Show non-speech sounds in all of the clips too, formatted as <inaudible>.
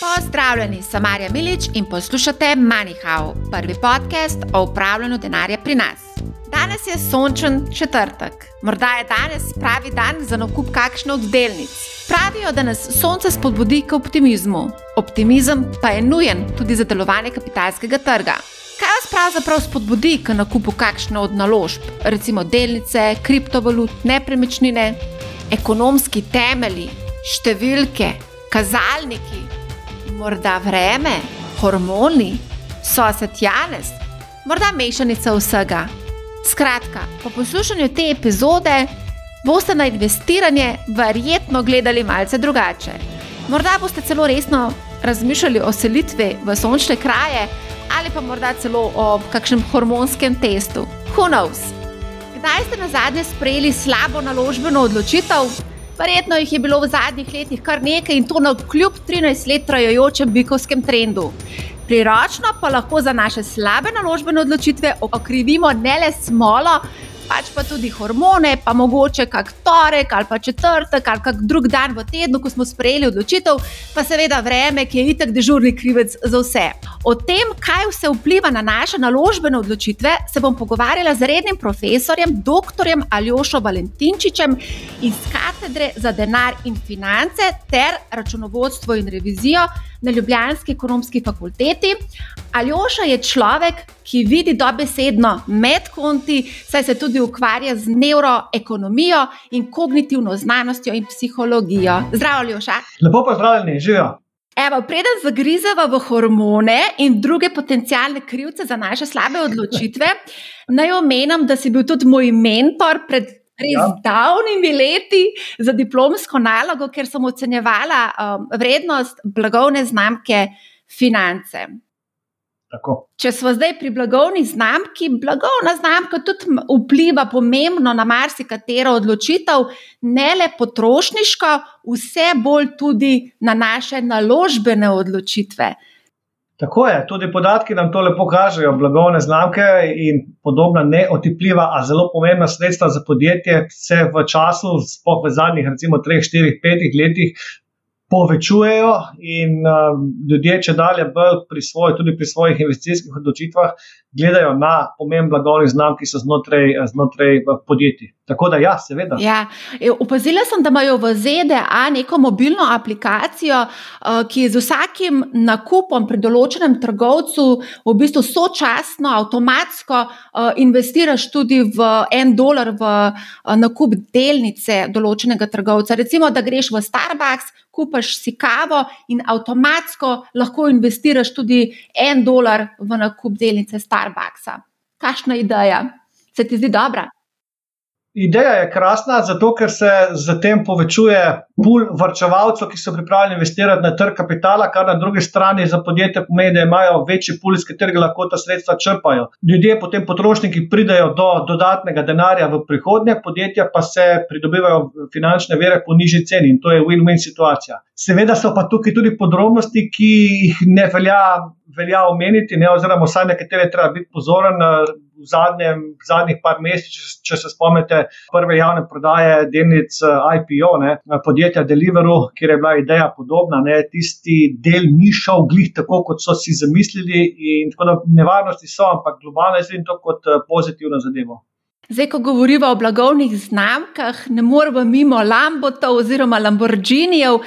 Pozdravljeni, sem Marja Milič in poslušate MoneyHow, prvi podcast o upravljanju denarja pri nas. Danes je sončen četrtek, morda je danes pravi dan za nakup kakšne od delnic. Pravijo, da nas sonce spodbudi k optimizmu. Optimizem pa je nujen tudi za delovanje kapitalskega trga. Kaj vas pravzaprav spodbudi k nakupu kakšne od naložb, recimo delnice, kriptovalut, nepremičnine, ekonomski temelji, številke, kazalniki, morda vreme, hormoni, sosed Janes, morda mešanica vsega. Skratka, po poslušanju te epizode boste na investiranje verjetno gledali malce drugače. Morda boste celo resno razmišljali o selitvi v sončne kraje ali pa morda celo o kakšnem hormonskem testu. Who knows? Kdaj ste na zadnje sprejeli slabo naložbeno odločitev? Verjetno jih je bilo v zadnjih letih kar nekaj in to na kljub 13 let trajajočem bikovskem trendu. Priročno pa lahko za naše slabe naložbene odločitve okrivimo ne le smolo, pač pa tudi hormone, pa mogoče kak torek ali pa četrtek ali kak drug dan v tednu, ko smo sprejeli odločitev, pa seveda vreme, ki je itek dežurni krivec za vse. O tem, kaj vse vpliva na naše naložbene odločitve, se bom pogovarjala z rednim profesorjem, dr. Aljošo Valentinčičem iz katedre za denar in finance ter računovodstvo in revizijo na Ljubljanski ekonomski fakulteti. Aljoša je človek, ki vidi dobesedno med konti, saj se tudi ukvarja z neuroekonomijo in kognitivno znanostjo in psihologijo. Zdravo, Aljoša. Lepo pozdravljeni, živijo. Evo, preden zagrizava v hormone in druge potencijalne krivce za naše slabe odločitve, naj omenim, da si bil tudi moj mentor pred res ja. davnimi leti za diplomsko nalogo, ker sem ocenjevala um, vrednost blagovne znamke finance. Tako. Če smo zdaj pri blagovni znamki, blagovna znamka tudi vpliva pomembno na marsikatero odločitev, ne le potrošniško, vse bolj tudi na naše naložbene odločitve. Tako je, tudi podatki nam to lepo kažejo. Blagovne znamke in podobna neotipljiva, a zelo pomembna sredstva za podjetje se v času, spoh v zadnjih, recimo, 3, 4, 5 letih. Povečujejo in uh, ljudje, če dalje, pri svoj, tudi pri svojih investicijskih odločitvah, gledajo na pomen blagovnih znamk, ki so znotraj, znotraj podjetij. Tako da, ja, seveda. Ja. E, opazila sem, da imajo v ZDA neko mobilno aplikacijo, uh, ki z vsakim nakupom pri določenem trgovcu v bistvu sočasno, avtomatsko uh, investiraš tudi v en dolar v uh, nakup delnice določenega trgovca. Recimo, da greš v Starbucks, kupaš si kavo in avtomatsko lahko investiraš tudi en dolar v nakup delnice Starbucksa. Kakšna ideja? Se ti zdi dobra? Ideja je krasna, zato ker se z tem povečuje pul vrčevalcev, ki so pripravljeni investirati na trg kapitala, kar na drugi strani za podjetje pomeni, da imajo večji pul, iz katerega lahko ta sredstva črpajo. Ljudje, potem potrošniki, pridejo do dodatnega denarja v prihodnje, podjetja pa se pridobivajo finančne vere po nižji ceni in to je win-win situacija. Seveda so pa tukaj tudi podrobnosti, ki jih ne velja, velja omeniti, ne, oziroma vsaj nekatere treba biti pozoren v, zadnjem, v zadnjih par mesecih, če, če se spomnite prve javne prodaje delnic eh, IPO, ne, podjetja Deliveroo, kjer je bila ideja podobna, ne, tisti del ni šel glih tako, kot so si zamislili. Tako da nevarnosti so, ampak globalno je to kot eh, pozitivno zadevo. Zdaj, ko govorimo o blagovnih znamkah, ne moremo mimo Lambotov oziroma Lamborghinijev.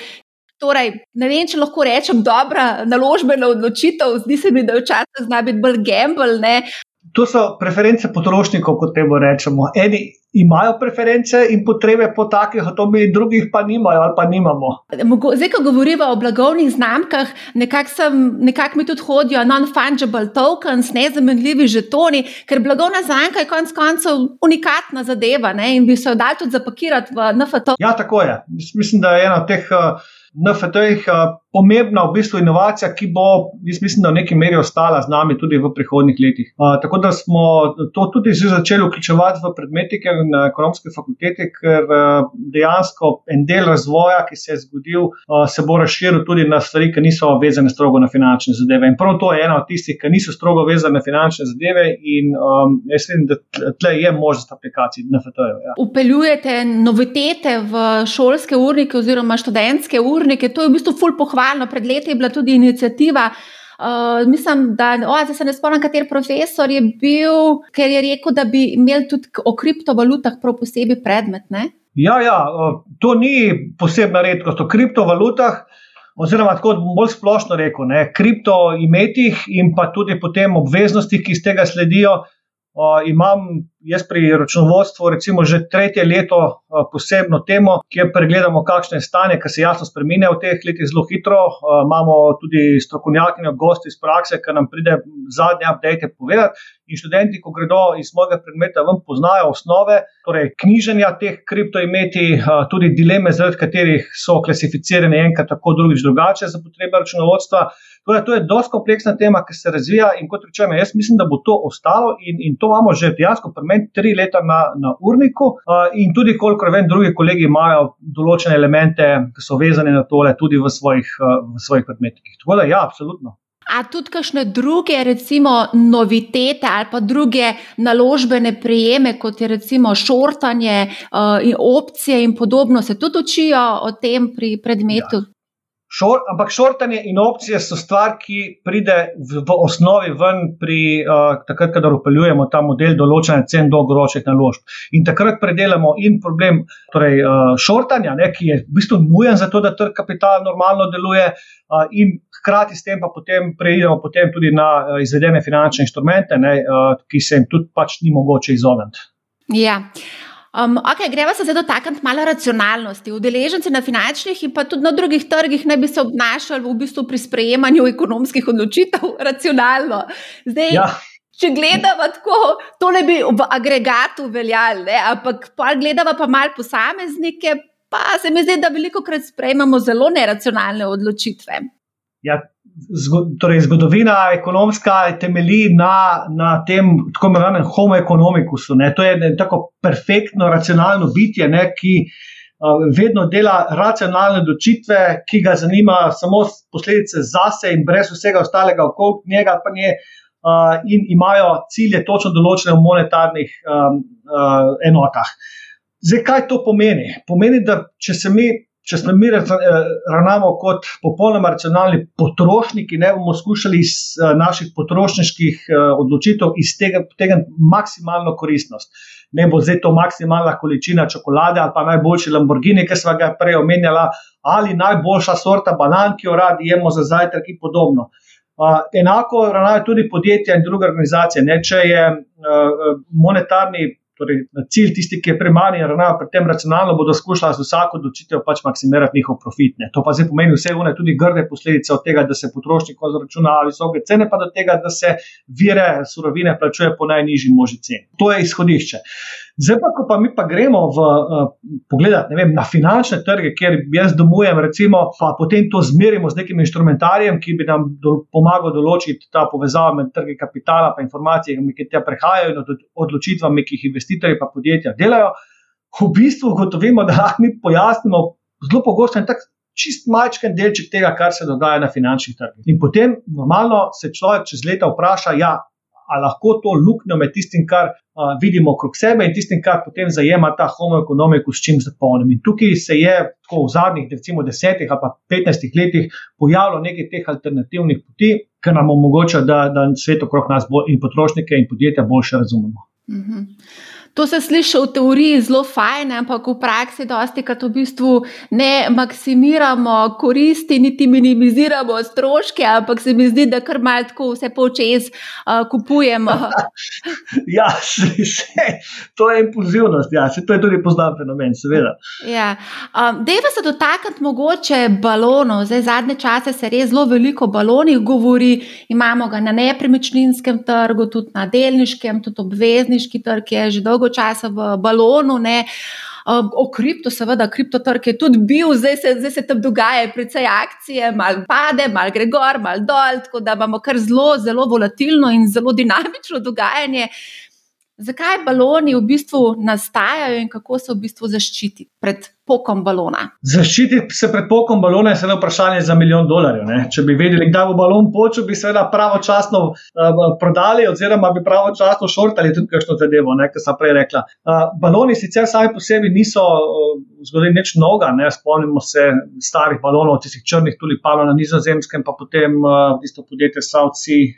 Torej, ne vem, če lahko rečem, dobra naložbena odločitev, zdi se mi, da včasih zna biti bolj gamble, To so preference potrošnikov, kot temu rečemo. Eni imajo preference in potrebe po takih avtomobilih, drugih pa nimajo ali pa nimamo. Zdaj, ko govorimo o blagovnih znamkah, nekako nekak mi tudi hodijo non-fungible tokens, nezamenljivi žetoni, ker blagovna znamka je konec koncev unikatna zadeva ne? in bi se jo dal tudi zapakirati v NFT. Ja, tako je. Mislim, da je ena od teh. Uh, na Fateh pomembna v bistvu inovacija, ki bo, jaz mislim, da v neki meri ostala z nami tudi v prihodnih letih. Uh, tako da smo to tudi začeli vključevati v predmetike na ekonomski fakulteti, ker uh, dejansko en del razvoja, ki se je zgodil, uh, se bo razširil tudi na stvari, ki niso vezane strogo na finančne zadeve. In prav to je ena od tistih, ki niso strogo vezane na finančne zadeve, in um, jaz mislim, da tle je možnost aplikacij NFT-jev. Ja. Upeljujete novitete v šolske urnike oziroma študentske urnike, to je v bistvu full pohvala pohvalno. Pred leti je bila tudi inicijativa. Uh, mislim, da o, se ne spomnim, kater profesor je bil, ker je rekel, da bi imeli tudi o kriptovalutah prav posebej predmet. Ne? Ja, ja, to ni posebna redkost. O kriptovalutah, oziroma tako bolj splošno rekel, ne, kriptoimetih in pa tudi potem obveznostih, ki iz tega sledijo. Uh, imam jaz pri računovodstvu, recimo, že tretje leto uh, posebno temo, kjer pregledamo, kakšno je stanje, ki se jasno spremenja v teh letih zelo hitro. Uh, imamo tudi strokovnjaki, gosti iz prakse, ki nam pride zadnje update povedati. In študenti, ko gredo iz mojega predmeta, vam poznajo osnove, torej knjiženja teh kriptoimeti, tudi dileme, zaradi katerih so klasificirane enkrat tako, drugič drugače za potrebe računovodstva. Torej, to je dosti kompleksna tema, ki se razvija in kot rečeno, jaz mislim, da bo to ostalo in, in to imamo že dejansko premen tri leta na, na urniku uh, in tudi, kolikor vem, drugi kolegi imajo določene elemente, ki so vezane na tole tudi v svojih, uh, v svojih predmetih. Tako da, ja, absolutno. A tudi kakšne druge, recimo, novitete ali pa druge naložbene prijeme, kot je recimo šortanje uh, in opcije in podobno, se tudi učijo o tem pri predmetu? Ja. Šor, ampak šortanje in opcije so stvar, ki pride v, v osnovi ven pri uh, takrat, ko upeljujemo ta model določanja cen dolgoročnih naložb. In takrat predelamo in problem torej, uh, šortanja, ne, ki je v bistvu nujen za to, da trg kapitala normalno deluje, uh, in hkrati s tem pa potem preidemo potem tudi na uh, izvedene finančne inštrumente, ne, uh, ki se jim tudi pač ni mogoče izogniti. Ja. Um, okay, greva se zdaj dotakniti malo racionalnosti. Udeleženci na finančnih in pa tudi na drugih trgih naj bi se obnašali v bistvu pri sprejemanju ekonomskih odločitev <laughs> racionalno. Zdaj, ja. Če gledamo tako, to ne bi v agregatu veljalo, ampak pa gledamo pa malo posameznike, pa se mi zdi, da veliko krat sprejemamo zelo neracionalne odločitve. Ja, torej zgodovina ekonomska temelji na, na tem tako imenovanem homo economicusu. Ne. To je ne, tako perfektno, racionalno bitje, ne, ki uh, vedno dela racionalne odločitve, ki ga zanima samo posledice zase in brez vsega ostalega okoli njega, pa nje. Uh, in imajo cilje točno določene v monetarnih um, uh, enotah. Zdaj, kaj to pomeni? Pomeni, da če se mi če smo mi eh, ravnamo kot popolnoma racionalni potrošniki, ne bomo skušali iz eh, naših potrošniških eh, odločitev iztegniti maksimalno koristnost. Ne bo zdaj to maksimalna količina čokolade ali pa najboljši Lamborghini, ki smo ga prej omenjali, ali najboljša sorta banan, ki jo radi jemo za zajtrk in podobno. Uh, enako ravnajo tudi podjetja in druge organizacije. Ne, če je uh, monetarni torej, cilj tisti, ki je primarni in ravnajo pri tem racionalno, bodo skušali z vsako odločitev pač maksimirati njihov profit. Ne. To pa zdaj pomeni vse one tudi grde posledice od tega, da se potrošnik zaračuna visoke cene, pa do tega, da se vire surovine plačuje po najnižji možni ceni. To je izhodišče. Zdaj pa, ko pa mi pa gremo v, uh, pogledat, vem, na finančne trge, kjer jaz domujem, recimo, pa potem to zmerimo z nekim instrumentarijem, ki bi nam do, pomagal določiti ta povezava med trgi kapitala in informacijami, ki te prehajajo in odločitvami, ki jih investitorji in podjetja delajo, v bistvu ugotovimo, da lahko mi pojasnimo zelo pogosto in tako. Čist majčken delček tega, kar se dogaja na finančnih trgih. In potem, normalno, se človek čez leta vpraša, ja, ali lahko to luknjo med tistim, kar uh, vidimo okrog sebe in tistim, kar potem zajema ta homo economicus, s čim zapolnim. In tukaj se je tako v zadnjih, recimo, desetih ali pa petnajstih letih pojavilo nekaj teh alternativnih poti, ki nam omogoča, da, da svet okrog nas bolj, in potrošnike in podjetja boljše razumemo. Mm -hmm. To se sliši v teoriji zelo fajn, ampak v praksi dosti krat v bistvu ne maksimiramo koristi, niti minimiziramo stroške, ampak se mi zdi, da kar malo tako vse počez uh, kupujemo. <laughs> ja, še, še, to je impulzivnost, ja, se to je tudi poznan fenomen, seveda. Ja. Um, Dejva se dotakniti mogoče balonov. Zdaj, zadnje čase se res zelo veliko balonih govori, imamo ga na nepremičninskem trgu, tudi na delniškem, tudi obvezniški trg je že dolgo dolgo časa v balonu. Ne. O kripto, seveda, kriptotrg je tudi bil, zdaj se, zdaj se tam dogaja, precej akcije, malo pade, malo gre gor, malo dol, tako da imamo kar zelo, zelo volatilno in zelo dinamično dogajanje. Zakaj baloni v bistvu nastajajo in kako se v bistvu zaščiti pred pokom balona? Zaščititi se pred pokom balona je seveda vprašanje za milijon dolarjev. Ne? Če bi vedeli, kdaj bo balon počel, bi seveda pravočasno uh, prodali, oziroma bi pravočasno šortali tudi kakšno zadevo, kar sem prej rekla. Uh, baloni sicer sami po sebi niso uh, zgodili nič novega. Spomnimo se starih balonov, tistih črnih tulipanov na nizozemskem, pa potem uh, tisto podjetje Sea,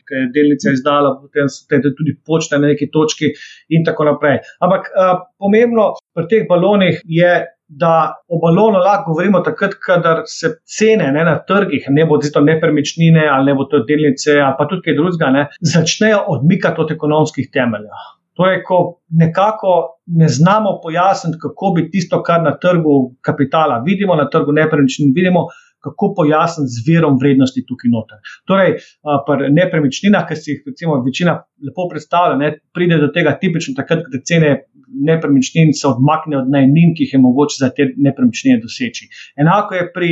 ki je delnice izdala, potem so te tudi počne na neki točki in tako naprej. Ampak uh, pomembno pri teh balonih je, da o balonu lahko govorimo takrat, kadar se cene ne, na trgih, ne bo to nepremičnine ali ne bo to delnice ali pa tudi kaj drugega, ne, začnejo odmikati od ekonomskih temeljev. Torej, ko nekako ne znamo pojasniti, kako bi tisto, kar na trgu kapitala vidimo, na trgu nepremičnin vidimo, kako pojasniti z verom vrednosti tukaj noter. Torej, pri nepremičninah, ki si jih recimo večina lepo predstavlja, ne, pride do tega tipično takrat, ko cene nepremičnin se odmakne od najnin, ki jih je mogoče za te nepremičnine doseči. Enako je pri,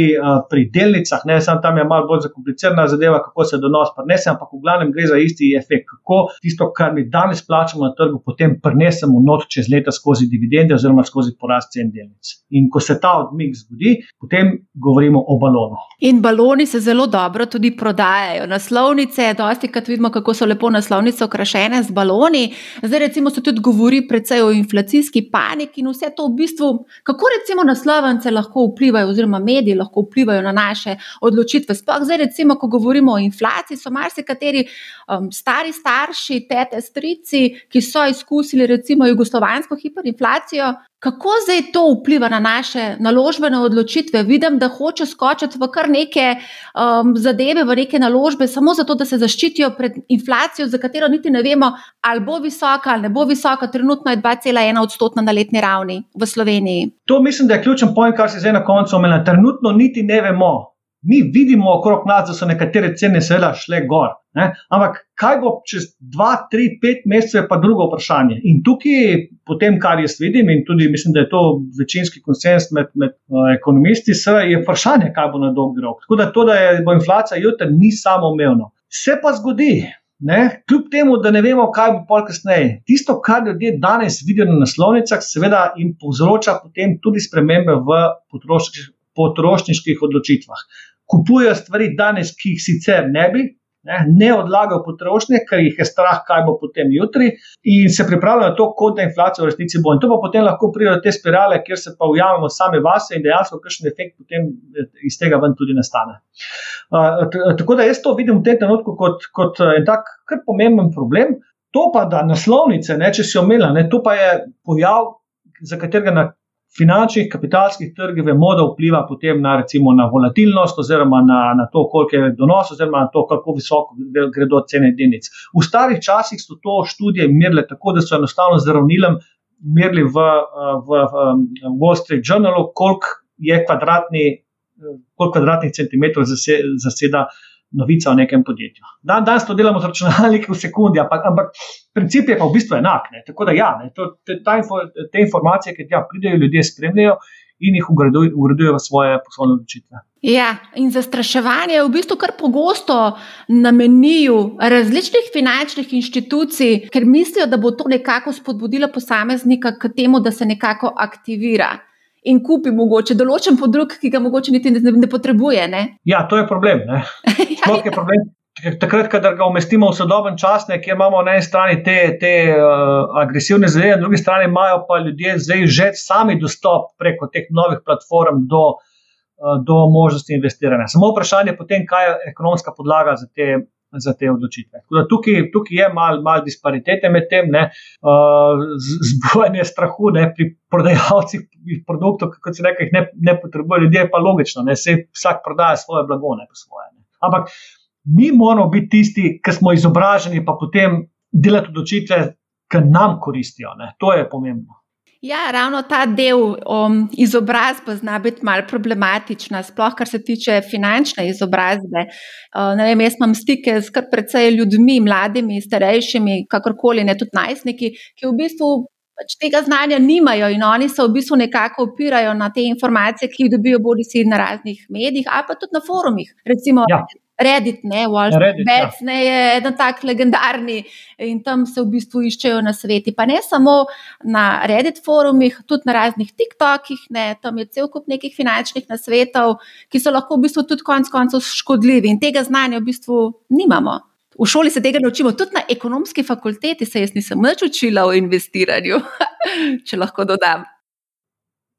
pri delnicah, ne samo tam je malo bolj zakomplicirana zadeva, kako se donos prenese, ampak v glavnem gre za isti efekt, kako tisto, kar mi danes plačamo na trgu, potem prenesemo not čez leta skozi dividende oziroma skozi porast cen delnic. In ko se ta odmik zgodi, potem govorimo o balonu. In baloni se zelo dobro tudi prodajajo. Naslovnice, dosti krat vidimo, kako so lepo naslovnice okrašene z baloni. Zdaj, recimo, se tudi govori precej o inflacijski paniki in vse to v bistvu, kako recimo naslovnice lahko vplivajo, oziroma mediji lahko vplivajo na naše odločitve. Sploh zdaj, recimo, ko govorimo o inflaciji, so marsikateri um, stari starši, tete, strici, ki so izkusili recimo jugoslovansko hiperinflacijo, Kako zdaj to vpliva na naše naložbene odločitve? Vidim, da hoče skočiti v kar neke um, zadeve, v neke naložbe, samo zato, da se zaščitijo pred inflacijo, za katero niti ne vemo, ali bo visoka ali ne bo visoka. Trenutno je 2,1 odstotna na letni ravni v Sloveniji. To mislim, da je ključen pojem, kar se zdaj na koncu omenja. Trenutno niti ne vemo. Mi vidimo okrog nas, da so nekatere cene seveda šle gor. Ne? Ampak kaj bo čez dva, tri, pet mesecev, je pa drugo vprašanje. In tukaj, po tem, kar jaz vidim, in tudi mislim, da je to večinski konsens med, med uh, ekonomisti, je vprašanje, kaj bo na dolgi rok. Tako da to, da je, bo inflacija jutri, ni samo umevno. Se pa zgodi. Ne? Kljub temu, da ne vemo, kaj bo pol kasneje. Tisto, kar ljudje danes vidijo na naslovnicah, seveda jim povzroča potem tudi spremembe v potrošniških, potrošniških odločitvah. Kupujejo stvari danes, ki jih sicer ne bi, ne, ne odlagajo potrošnje, ker jih je strah, kaj bo potem jutri, in se pripravljajo na to, kot da inflacija v resnici bo. In to pa potem lahko pride do te spirale, kjer se pa ujamemo sami vase in dejansko kakšen efekt potem eh, iz tega ven tudi nastane. Uh, tako da jaz to vidim v tem trenutku kot, kot en tak kar pomemben problem. To pa, da naslovnice, ne, če si omenila, to pa je pojav, za katerega na finančnih, kapitalskih trgih vemo, da vpliva potem na, recimo, na volatilnost, oziroma na, na to, koliko je donos, oziroma na to, kako visoko gredo cene delnic. V starih časih so to študije merile tako, da so enostavno zdravnilem merili v, v, v Wall Street Journalu, koliko je kvadratni, koliko kvadratnih centimetrov zaseda novica o nekem podjetju. Dan danes to delamo z računalniki v sekundi, ampak, ampak princip je pa v bistvu enak. Ne. Tako da ja, ne, to, te, ta, te informacije, ki tja pridejo, ljudje spremljajo in jih ugradujejo v svoje poslovne odločitve. Ja, in zastraševanje je v bistvu kar pogosto namenijo različnih finančnih inštitucij, ker mislijo, da bo to nekako spodbudilo posameznika k temu, da se nekako aktivira in kupi mogoče določen podrug, ki ga mogoče niti ne, ne potrebuje. Ne? <laughs> Ja, to je problem. Sploh je problem. Takrat, ko ga umestimo v sodoben čas, ne, kjer imamo na eni strani te, te uh, agresivne zadeve, na drugi strani imajo pa ljudje zdaj že sami dostop preko teh novih platform do, uh, do možnosti investiranja. Samo vprašanje je potem, kaj je ekonomska podlaga za te za te odločitve. Tukaj, tukaj je malo mal disparitete med tem, ne, uh, zbojanje strahu ne, pri prodajalcih produktov, kot se nekaj ne, ne potrebuje, ljudje pa logično, da se vsak prodaja svoje blago, ne pa svoje. Ne. Ampak mi moramo biti tisti, ki smo izobraženi, pa potem delati odločitve, ki nam koristijo. Ne. To je pomembno. Ja, ravno ta del um, izobrazbe zna biti malo problematična, sploh kar se tiče finančne izobrazbe. Uh, vem, jaz imam stike z kar precej ljudmi, mladimi, starejšimi, kakorkoli, ne tudi najstniki, ki v bistvu pač tega znanja nimajo in oni se v bistvu nekako opirajo na te informacije, ki jih dobijo bodi si na raznih medijih ali pa tudi na forumih. Recimo, ja. Reddit, ne, Reddit, Bets, ja. ne, je eden tak legendarni in tam se v bistvu iščejo na sveti. Pa ne samo na Reddit forumih, tudi na raznih TikTokih, ne, tam je cel kup nekih finančnih nasvetov, ki so lahko v bistvu tudi konec koncev škodljivi in tega znanja v bistvu nimamo. V šoli se tega naučimo, tudi na ekonomski fakulteti se jaz nisem več učila o investiranju, <laughs> če lahko dodam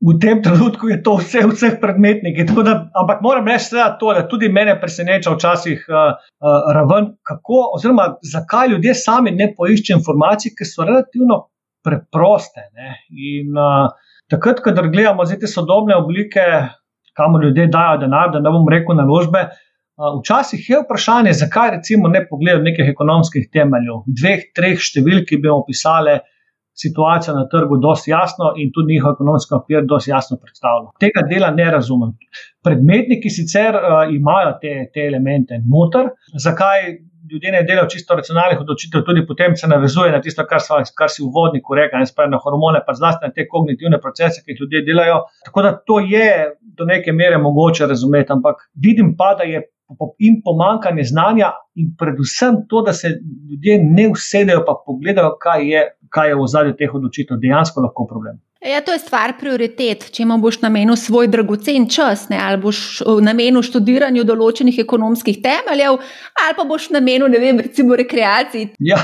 v tem trenutku je to vse, vseh predmetnikov. Ampak moram reči, da to, da tudi mene preseneča včasih uh, uh, raven, kako, oziroma zakaj ljudje sami ne poiščejo informacij, ki so relativno preproste. Ne? In uh, takrat, ko gledamo te sodobne oblike, kamor ljudje dajo denar, da ne bom rekel naložbe. Včasih je vprašanje, zakaj recimo ne pogledajo nekih ekonomskih temeljev, dveh, treh številk, ki bi opisali uh, situacijo na trgu dosti jasno in tudi njihov ekonomski okvir dosti jasno predstavlja. Tega dela ne razumem. Predmetniki sicer uh, imajo te, te elemente noter, zakaj ljudje ne delajo čisto racionalnih odločitev, tudi potem se navezuje na tisto, kar, sva, kar si v vodniku rekel, in spravi na hormone, pa zlasti na te kognitivne procese, ki jih ljudje delajo. Tako da to je do neke mere mogoče razumeti, ampak vidim pa, da je in pomankanje znanja, in predvsem to, da se ljudje ne usedejo in pogledajo, kaj je, kaj je v zadnjih teh odločitev dejansko lahko problem. Ja, to je stvar prioritet. Če imaš boš namenil svoj dragocen čas, ne, ali boš namenil študiranju določenih ekonomskih temeljev, ali pa boš namenil, ne vem, recimo rekreaciji. Ja,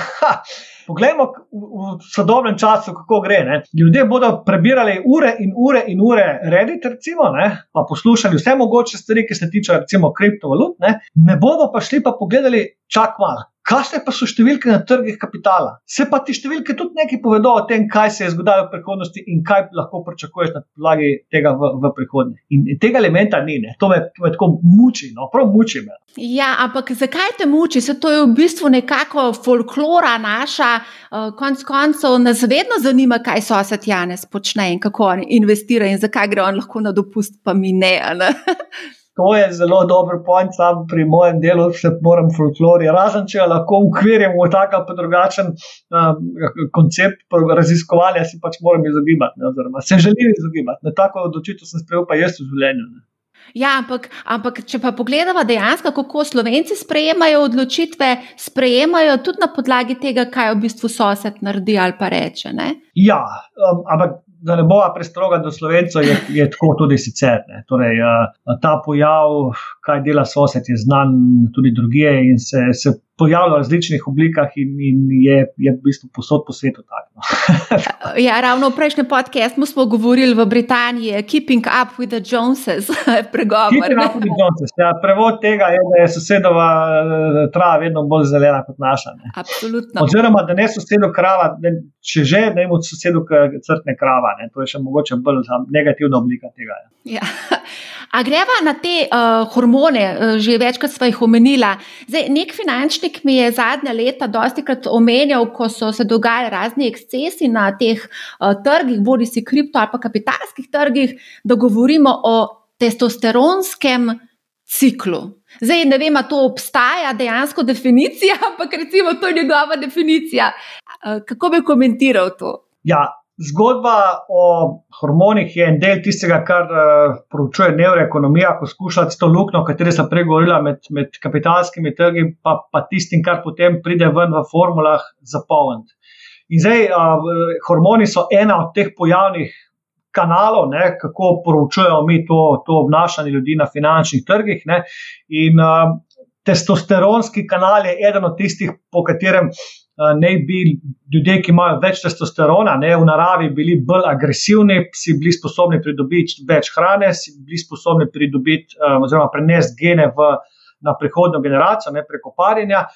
Poglejmo v sodobnem času, kako gre. Ne? Ljudje bodo prebirali ure in ure in ure Reddit, recimo, ne? pa poslušali vse mogoče stvari, ki se tiče recimo kriptovalut, ne? ne bodo pa šli pa pogledali čak malo. Kakšne pa so številke na trgih kapitala? Se pa ti številke tudi nekaj povedo o tem, kaj se je zgodilo v prihodnosti in kaj lahko pričakuješ na podlagi tega v, v prihodnje. In tega elementa ni, ne. to me, me tako muči, no, prav muči me. Ja, ampak zakaj te muči? Se to je v bistvu nekako folklora naša, uh, konc koncev nas vedno zanima, kaj sosed Janes počne in kako on investira in zakaj gre on lahko na dopust, pa mi ne. ne? <laughs> To je zelo dober point, sam pri mojem delu se moram folklori. Razen če lahko ukvirjamo v tak ali drugačen um, koncept raziskovanja, si pač moram izogibati, ne, oziroma se želim izogibati. Na tako odločitev sem sprejel, pa jaz v življenju. Ne. Ja, ampak, ampak, če pa pogledamo dejansko, kako Slovenci sprejemajo odločitve, sprejemajo tudi na podlagi tega, kaj v bistvu sosed naredi ali pa reče. Ne? Ja, um, ampak da ne bova prestroga do slovencev, je, je tako tudi sicer. Torej, ta pojav, kaj dela sosed, je znan tudi drugje in se, se pojavlja v različnih oblikah in, in je, je v bistvu posod po svetu tako. No. <laughs> ja, ravno v prejšnjem podkastu smo govorili v Britaniji, Keeping Up with the Joneses, <laughs> pregovor. Keeping Up with the Joneses. Ja, prevod tega je, da je sosedova eh, trava vedno bolj zelena kot naša. Ne. Absolutno. Oziroma, da ne sosedu krava, ne, če že ne imamo sosedu crtne krava, ne. to je še mogoče bolj negativna oblika tega. Ja. A greva na te uh, hormone, uh, že večkrat smo jih omenila. Zdaj, nek finančnik mi je zadnja leta dosti krat omenjal, ko so se dogajali razni ekscesi na teh uh, trgih, bodi si kripto ali pa kapitalskih trgih, da govorimo o testosteronskem ciklu. Zdaj, ne vem, ali to obstaja dejansko definicija, <laughs> ampak recimo to je njegova definicija. Uh, kako bi komentiral to? Ja, Zgodba o hormonih je en del tistega, kar uh, proučuje neuroekonomija, ko skušate to luknjo, o kateri sem pregovorila med, med kapitalskimi trgi, pa, pa tistim, kar potem pride ven v formulah, zapolniti. In zdaj, uh, hormoni so ena od teh pojavnih kanalov, ne, kako proučujemo mi to, to obnašanje ljudi na finančnih trgih. Ne, in uh, testosteronski kanal je eden od tistih, po katerem ne bi ljudje, ki imajo več testosterona, ne, v naravi bili bolj agresivni, si bili sposobni pridobiti več hrane, si bili sposobni pridobiti oziroma prenesti gene v, na prihodnjo generacijo, ne preko parjenja.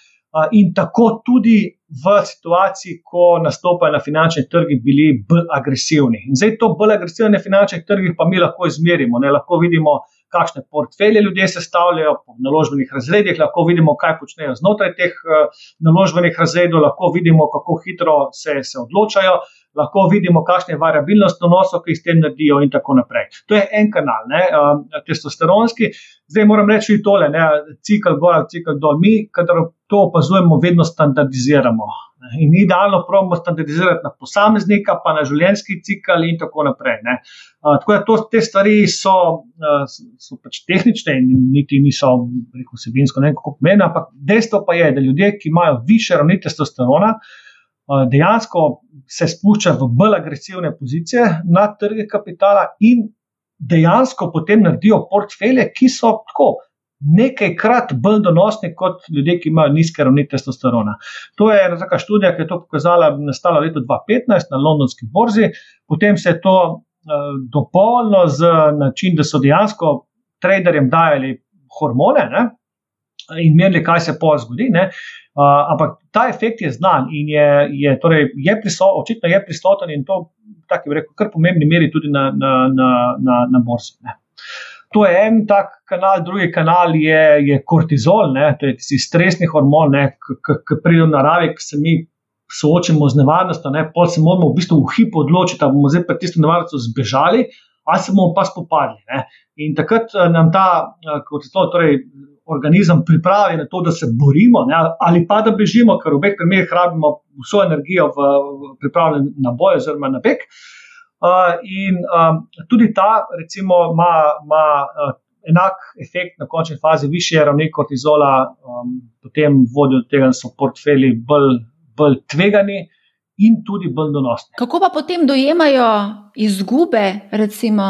In tako tudi v situaciji, ko nastopajo na finančnih trgih, bili bolj agresivni. In zdaj to bolj agresivne finančne trge pa mi lahko izmerimo. Ne, lahko vidimo, kakšne portfelje ljudje sestavljajo po naložbenih razredih, lahko vidimo, kaj počnejo znotraj teh uh, naložbenih razredov, lahko vidimo, kako hitro se, se odločajo, lahko vidimo, kakšne variabilnosti vnosov, ki jih s tem naredijo, in tako naprej. To je en kanal, ne, uh, testosteronski. Zdaj moram reči tole, ne, cikl gor, cikl dol. Mi, kadar to opazujemo, vedno standardiziramo. In idealno pravimo standardizirati na posameznika, pa na življenjski cikl in tako naprej. Ne. Tako da to, te stvari so, so pač tehnične in niti niso rekel, vsebinsko ne kako pomembne, ampak dejstvo pa je, da ljudje, ki imajo više ravni testosterona, dejansko se spuščajo v bolj agresivne pozicije na trge kapitala in dejansko potem naredijo portfelje, ki so tako nekajkrat bolj donosni kot ljudje, ki imajo nizke ravni testosterona. To je ena taka študija, ki je to pokazala, nastala leta 2015 na londonski borzi, potem se je to uh, dopolnilo z način, da so dejansko traderjem dajali hormone ne, in merili, kaj se po zgodi. Ne. Ampak ta efekt je znan in je, je, torej, je prisoten, očitno je prisoten in to, tako bi rekel, kar pomembni meri tudi na, na, na, na, na borzi. Ne. To je en tak kanal, drugi kanal je, je kortizol, ne, to je tisti stresni hormon, ki pride v naravi, ki se mi soočimo z nevarnostjo, pa se moramo v bistvu v hipu odločiti, da bomo zdaj pred tisto nevarnostjo zbežali, ali se bomo pa spopadli. Ne. In takrat eh, nam ta eh, kortizol, torej organizem pripravi na to, da se borimo, ne, ali pa da bežimo, ker v obeh primerih rabimo vso energijo v, v pripravljen na boj oziroma na beg. Uh, in um, tudi ta, recimo, ima, ima uh, enak efekt na končni fazi, više ravni kortizola, um, potem vodijo do tega, da so portfelji bolj, bolj tvegani in tudi bolj donosni. Kako pa potem dojemajo izgube, recimo?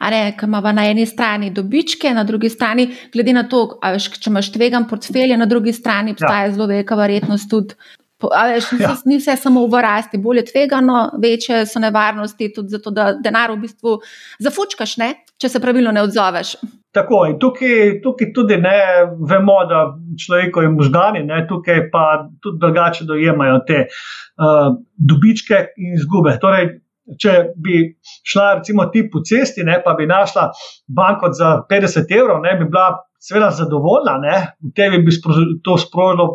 Ne, ki ima na eni strani dobičke, na drugi strani, glede na to, veš, če imaš tvegan portfelj, na drugi strani ja. obstaja ja. zelo velika verjetnost tudi. Veš, ni, ja. ni vse samo v rasti, bolje tvegano, večje so nevarnosti tudi zato, da denar v bistvu zafučkaš, ne? če se pravilno ne odzoveš. Tako in tukaj, tukaj tudi ne vemo, da človekovi možgani ne, tukaj pa tudi drugače dojemajo te uh, dobičke in izgube. Torej, če bi šla, recimo, ti po cesti, ne, pa bi našla banko za 50 evrov, ne, bi bila seveda zadovoljna, ne, v tebi bi to sprožilo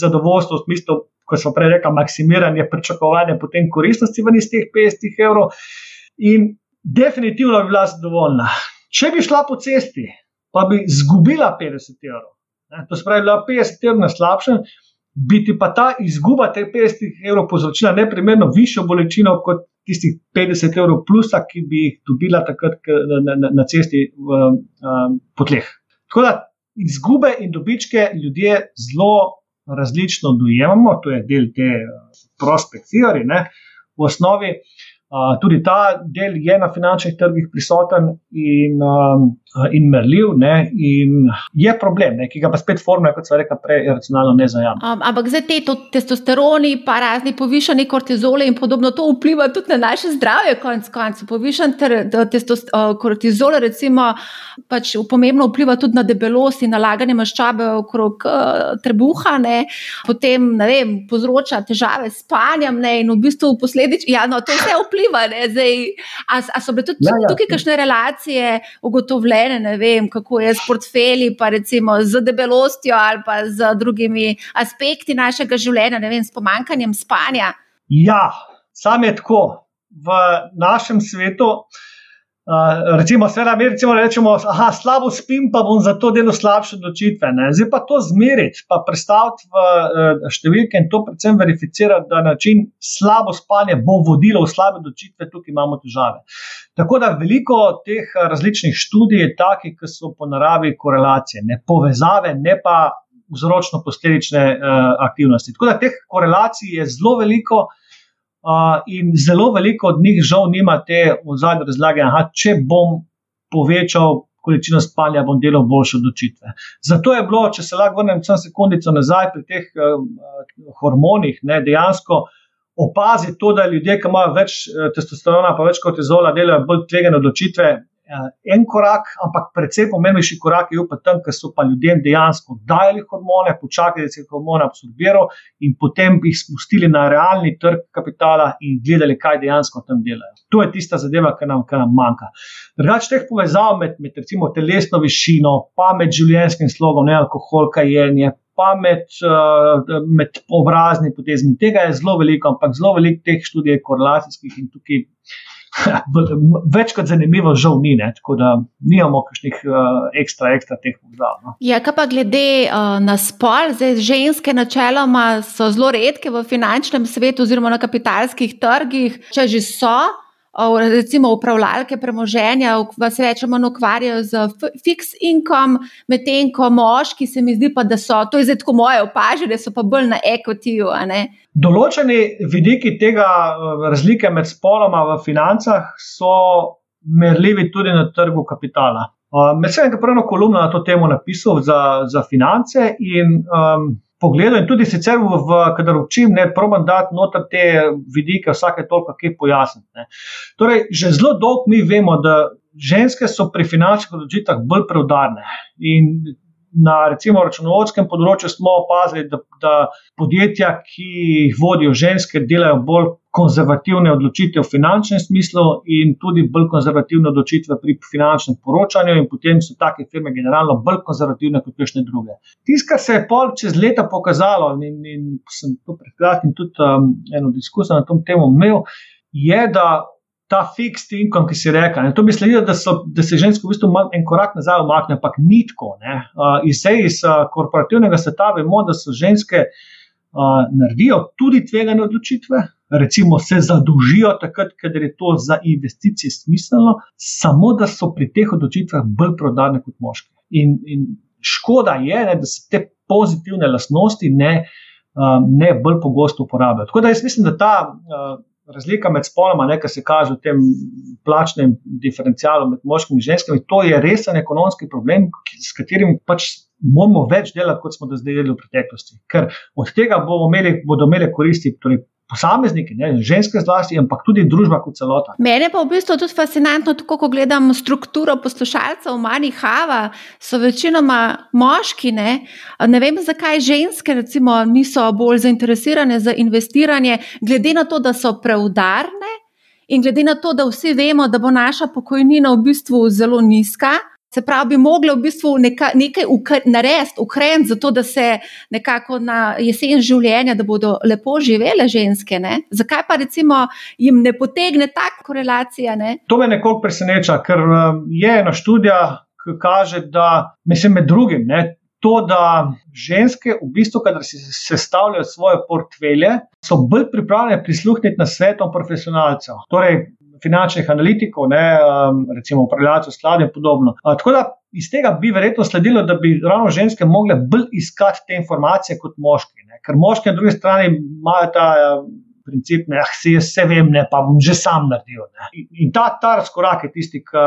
zadovoljstvo, v smislu, kot smo prej rekli, maksimiranje pričakovanja potem koristnosti ven iz teh 50 evrov. In definitivno bi bila zadovoljna. Če bi šla po cesti, pa bi izgubila 50 evrov. Ne, to se pravi, da je 50 evrov na slabšem, biti pa ta izguba teh 50 evrov povzročila neprimerno višjo bolečino kot tistih 50 evrov plusa, ki bi jih dobila takrat na, na, na cesti v, um, po tleh. Tako da izgube in dobičke ljudje zelo različno dojemamo, to je del te uh, prospekcije. V osnovi uh, tudi ta del je na finančnih trgih prisoten in, um, in merljiv, ne, in je problem, ne, ki ga pa spet formula, kot sem rekel, prej racionalno ne zajame. Um, ampak zdaj te testosteroni, pa razni povišani kortizoli in podobno, to vpliva tudi na naše zdravje, konec koncev. Povišan kortizol, recimo, pač pomembno vpliva tudi na debelost in nalaganje maščabe okrog uh, trebuha, ne, potem ne vem, povzroča težave s spanjem ne, in v bistvu posledično, ja, no, to vse vpliva vpliva. Ali so bile tudi ja, ja. tukaj kakšne relacije ugotovljene, ne vem, kako je s portfelji, pa recimo z debelostjo ali pa z drugimi aspekti našega življenja, ne vem, s pomankanjem spanja? Ja, sam je tako. V našem svetu Uh, recimo, seveda, mi recimo rečemo, da slabo spim, pa bom zato delal slabše odločitve. Ne? Zdaj pa to zmeriti, pa predstaviti v uh, številke in to predvsem verificirati, da način slabo spanje bo vodilo v slabe odločitve, tukaj imamo težave. Tako da veliko teh različnih študij je takih, ki so po naravi korelacije, ne povezave, ne pa vzročno-posledične uh, aktivnosti. Tako da teh korelacij je zelo veliko in zelo veliko od njih žal nima te ozadje razlage, da če bom povečal količino spanja, bom delal boljše odločitve. Zato je bilo, če se lahko vrnem samo sekundico nazaj pri teh uh, hormonih, ne, dejansko opaziti to, da ljudje, ki imajo več uh, testosterona, pa več kortizola, delajo bolj tvegane odločitve. Eh, en korak, ampak predvsej pomembnejši korak je pa tam, ker so pa ljudem dejansko dajali hormone, počakali, da se jih hormone absorbirajo in potem jih spustili na realni trg kapitala in gledali, kaj dejansko tam delajo. To je tista zadeva, ki nam, nam manjka. Drugač teh povezav med, med recimo telesno višino, pa med življenjskim slogom, ne alkohol, kajenje. Pa med, uh, med obrazni potezmi. Tega je zelo veliko, ampak zelo veliko teh študij je korelacijskih in tukaj <laughs> več kot zanimivo, žal ni, ne? tako da nimamo kakšnih uh, ekstra, ekstra teh povezav. No. Ja, kaj pa glede uh, na spol, zdaj ženske načeloma so zelo redke v finančnem svetu oziroma na kapitalskih trgih, če že so recimo upravljalke premoženja, vas rečemo, ukvarjajo z fixed income, medtem ko moški se mi zdi, pa, da so, to je zdaj tako moje opažanje, so pa bolj na equity-ju. Določeni vidiki tega eh, razlike med spoloma v financah so merljivi tudi na trgu kapitala. Uh, med seboj je prvo kolumno na to temo napisal za, za finance in um, pogledal in tudi sicer, v, v, kadar učim, ne probam dati noter te vidike, vsake toliko, ki pojasnim. Torej, že zelo dolgo mi vemo, da ženske so pri finančnih odločitvah bolj preudarne. In na recimo računovodskem področju smo opazili, da, da podjetja, ki jih vodijo ženske, delajo bolj konzervativne odločitve v finančnem smislu in tudi bolj konzervativne odločitve pri finančnem poročanju, in potem so take firme generalno bolj konzervativne kot kakšne druge. Tisto, kar se je pol čez leta pokazalo, in, in sem to pred kratkim tudi um, eno diskusijo na tom temu imel, je, da ta fixed income, ki si rekel. Ne, to bi sledilo, da, da se žensko v bistvu en korak nazaj umakne, ampak ni tako. Uh, iz iz uh, korporativnega sveta vemo, da so ženske uh, naredijo tudi tvegane odločitve. Recimo se zadolžijo takrat, ker je to za investicije smiselno, samo da so pri teh odločitvah bolj prodane kot moški. In, in škoda je, ne, da se te pozitivne lastnosti ne, ne bolj pogosto uporabljajo. Tako da jaz mislim, da ta. Razlika med spoloma, nekaj se kaže v tem plačnem diferencialu med moškimi in ženskami, to je resen ekonomski problem, s katerim pač moramo več delati, kot smo do zdaj delali v preteklosti. Ker od tega bomo imeli, bodo imeli koristi. Torej Posamezniki, ne, ženske zlasti, ampak tudi družba kot celota. Mene pa v bistvu tudi fascinantno, tako ko gledam strukturo poslušalcev v Mani Hava, so večinoma moški. Ne, ne vem, zakaj ženske recimo, niso bolj zainteresirane za investiranje, glede na to, da so preudarne in glede na to, da vsi vemo, da bo naša pokojnina v bistvu zelo nizka. Se pravi, bi mogli v bistvu neka, nekaj narediti, ukreniti, zato da se nekako na jesen življenja, da bodo lepo živele ženske. Ne? Zakaj pa recimo jim ne potegne ta korelacija? Ne? To me nekoliko preseneča, ker um, je ena študija, ki kaže, da mislim med drugim. Ne, To, da ženske, v bistvu, kadar si sestavljajo svoje portfelje, so bolj pripravljene prisluhniti na svetom profesionalcev. Torej, finančnih analitikov, ne, um, recimo upravljalcev skladov in podobno. Tako da iz tega bi verjetno sledilo, da bi ravno ženske mogle bolj iskati te informacije kot moški. Ne, ker moški na drugi strani imajo ta. Princip, ne, ah, se jaz vse vem, ne, pa bom že sam naredil. In, in ta, ta razkorak je tisti, ki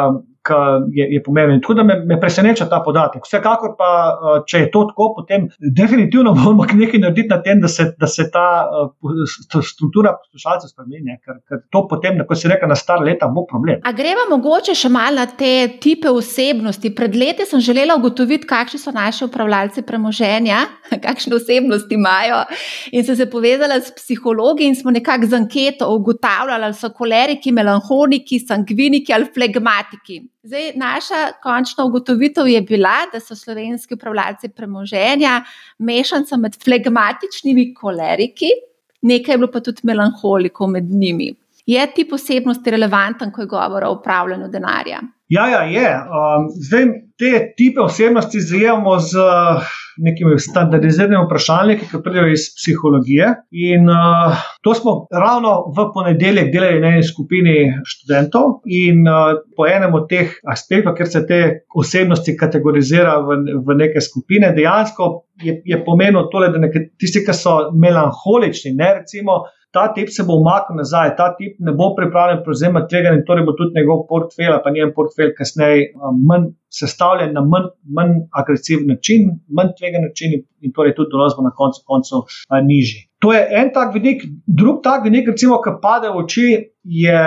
je, je pomemben. Tako da me, me preseneča ta podatek. Vsekakor pa, eh, če je to tako, potem definitivno moramo <laughs> nekaj narediti na tem, da se, da se ta uh, struktura poslušalcev spremeni, ker, ker to potem, kot se reče, na star leta bo problem. A gremo mogoče še malo na te tipe osebnosti. Pred leti sem želela ugotoviti, kakšni so naši upravljalci premoženja, <laughs> kakšne osebnosti imajo. In sem se povezala s psihologi in smo nekako z anketo ugotavljali, ali so koleriki, melanholiki, sangviniki ali flegmatiki. Zdaj, naša končna ugotovitev je bila, da so slovenski upravljalci premoženja mešanca med flegmatičnimi koleriki, nekaj je bilo pa tudi melanholikov med njimi. Je ti posebnosti relevanten, ko je govora o upravljanju denarja? Ja, ja je. Um, zdaj, te tipe osebnosti zajemamo z uh, nekimi standardiziranimi vprašalniki, ki pridejo iz psihologije. In uh, to smo ravno v ponedeljek delali na eni skupini študentov. In uh, po enem od teh aspektov, ker se te osebnosti kategorizira v, v neke skupine, dejansko je, je pomenilo tole, da tisti, ki so melanholični, ne recimo ta tip se bo umaknil nazaj, ta tip ne bo pripravljen prevzemati tvega, in torej bo tudi njegov portfelj, pa njen portfelj kasneje manj sestavljen na manj, manj agresiven način, manj tvega način in torej tudi dolazbo na koncu koncev nižji. To je en tak vidik, drug tak vidik, recimo, ki pade v oči, je,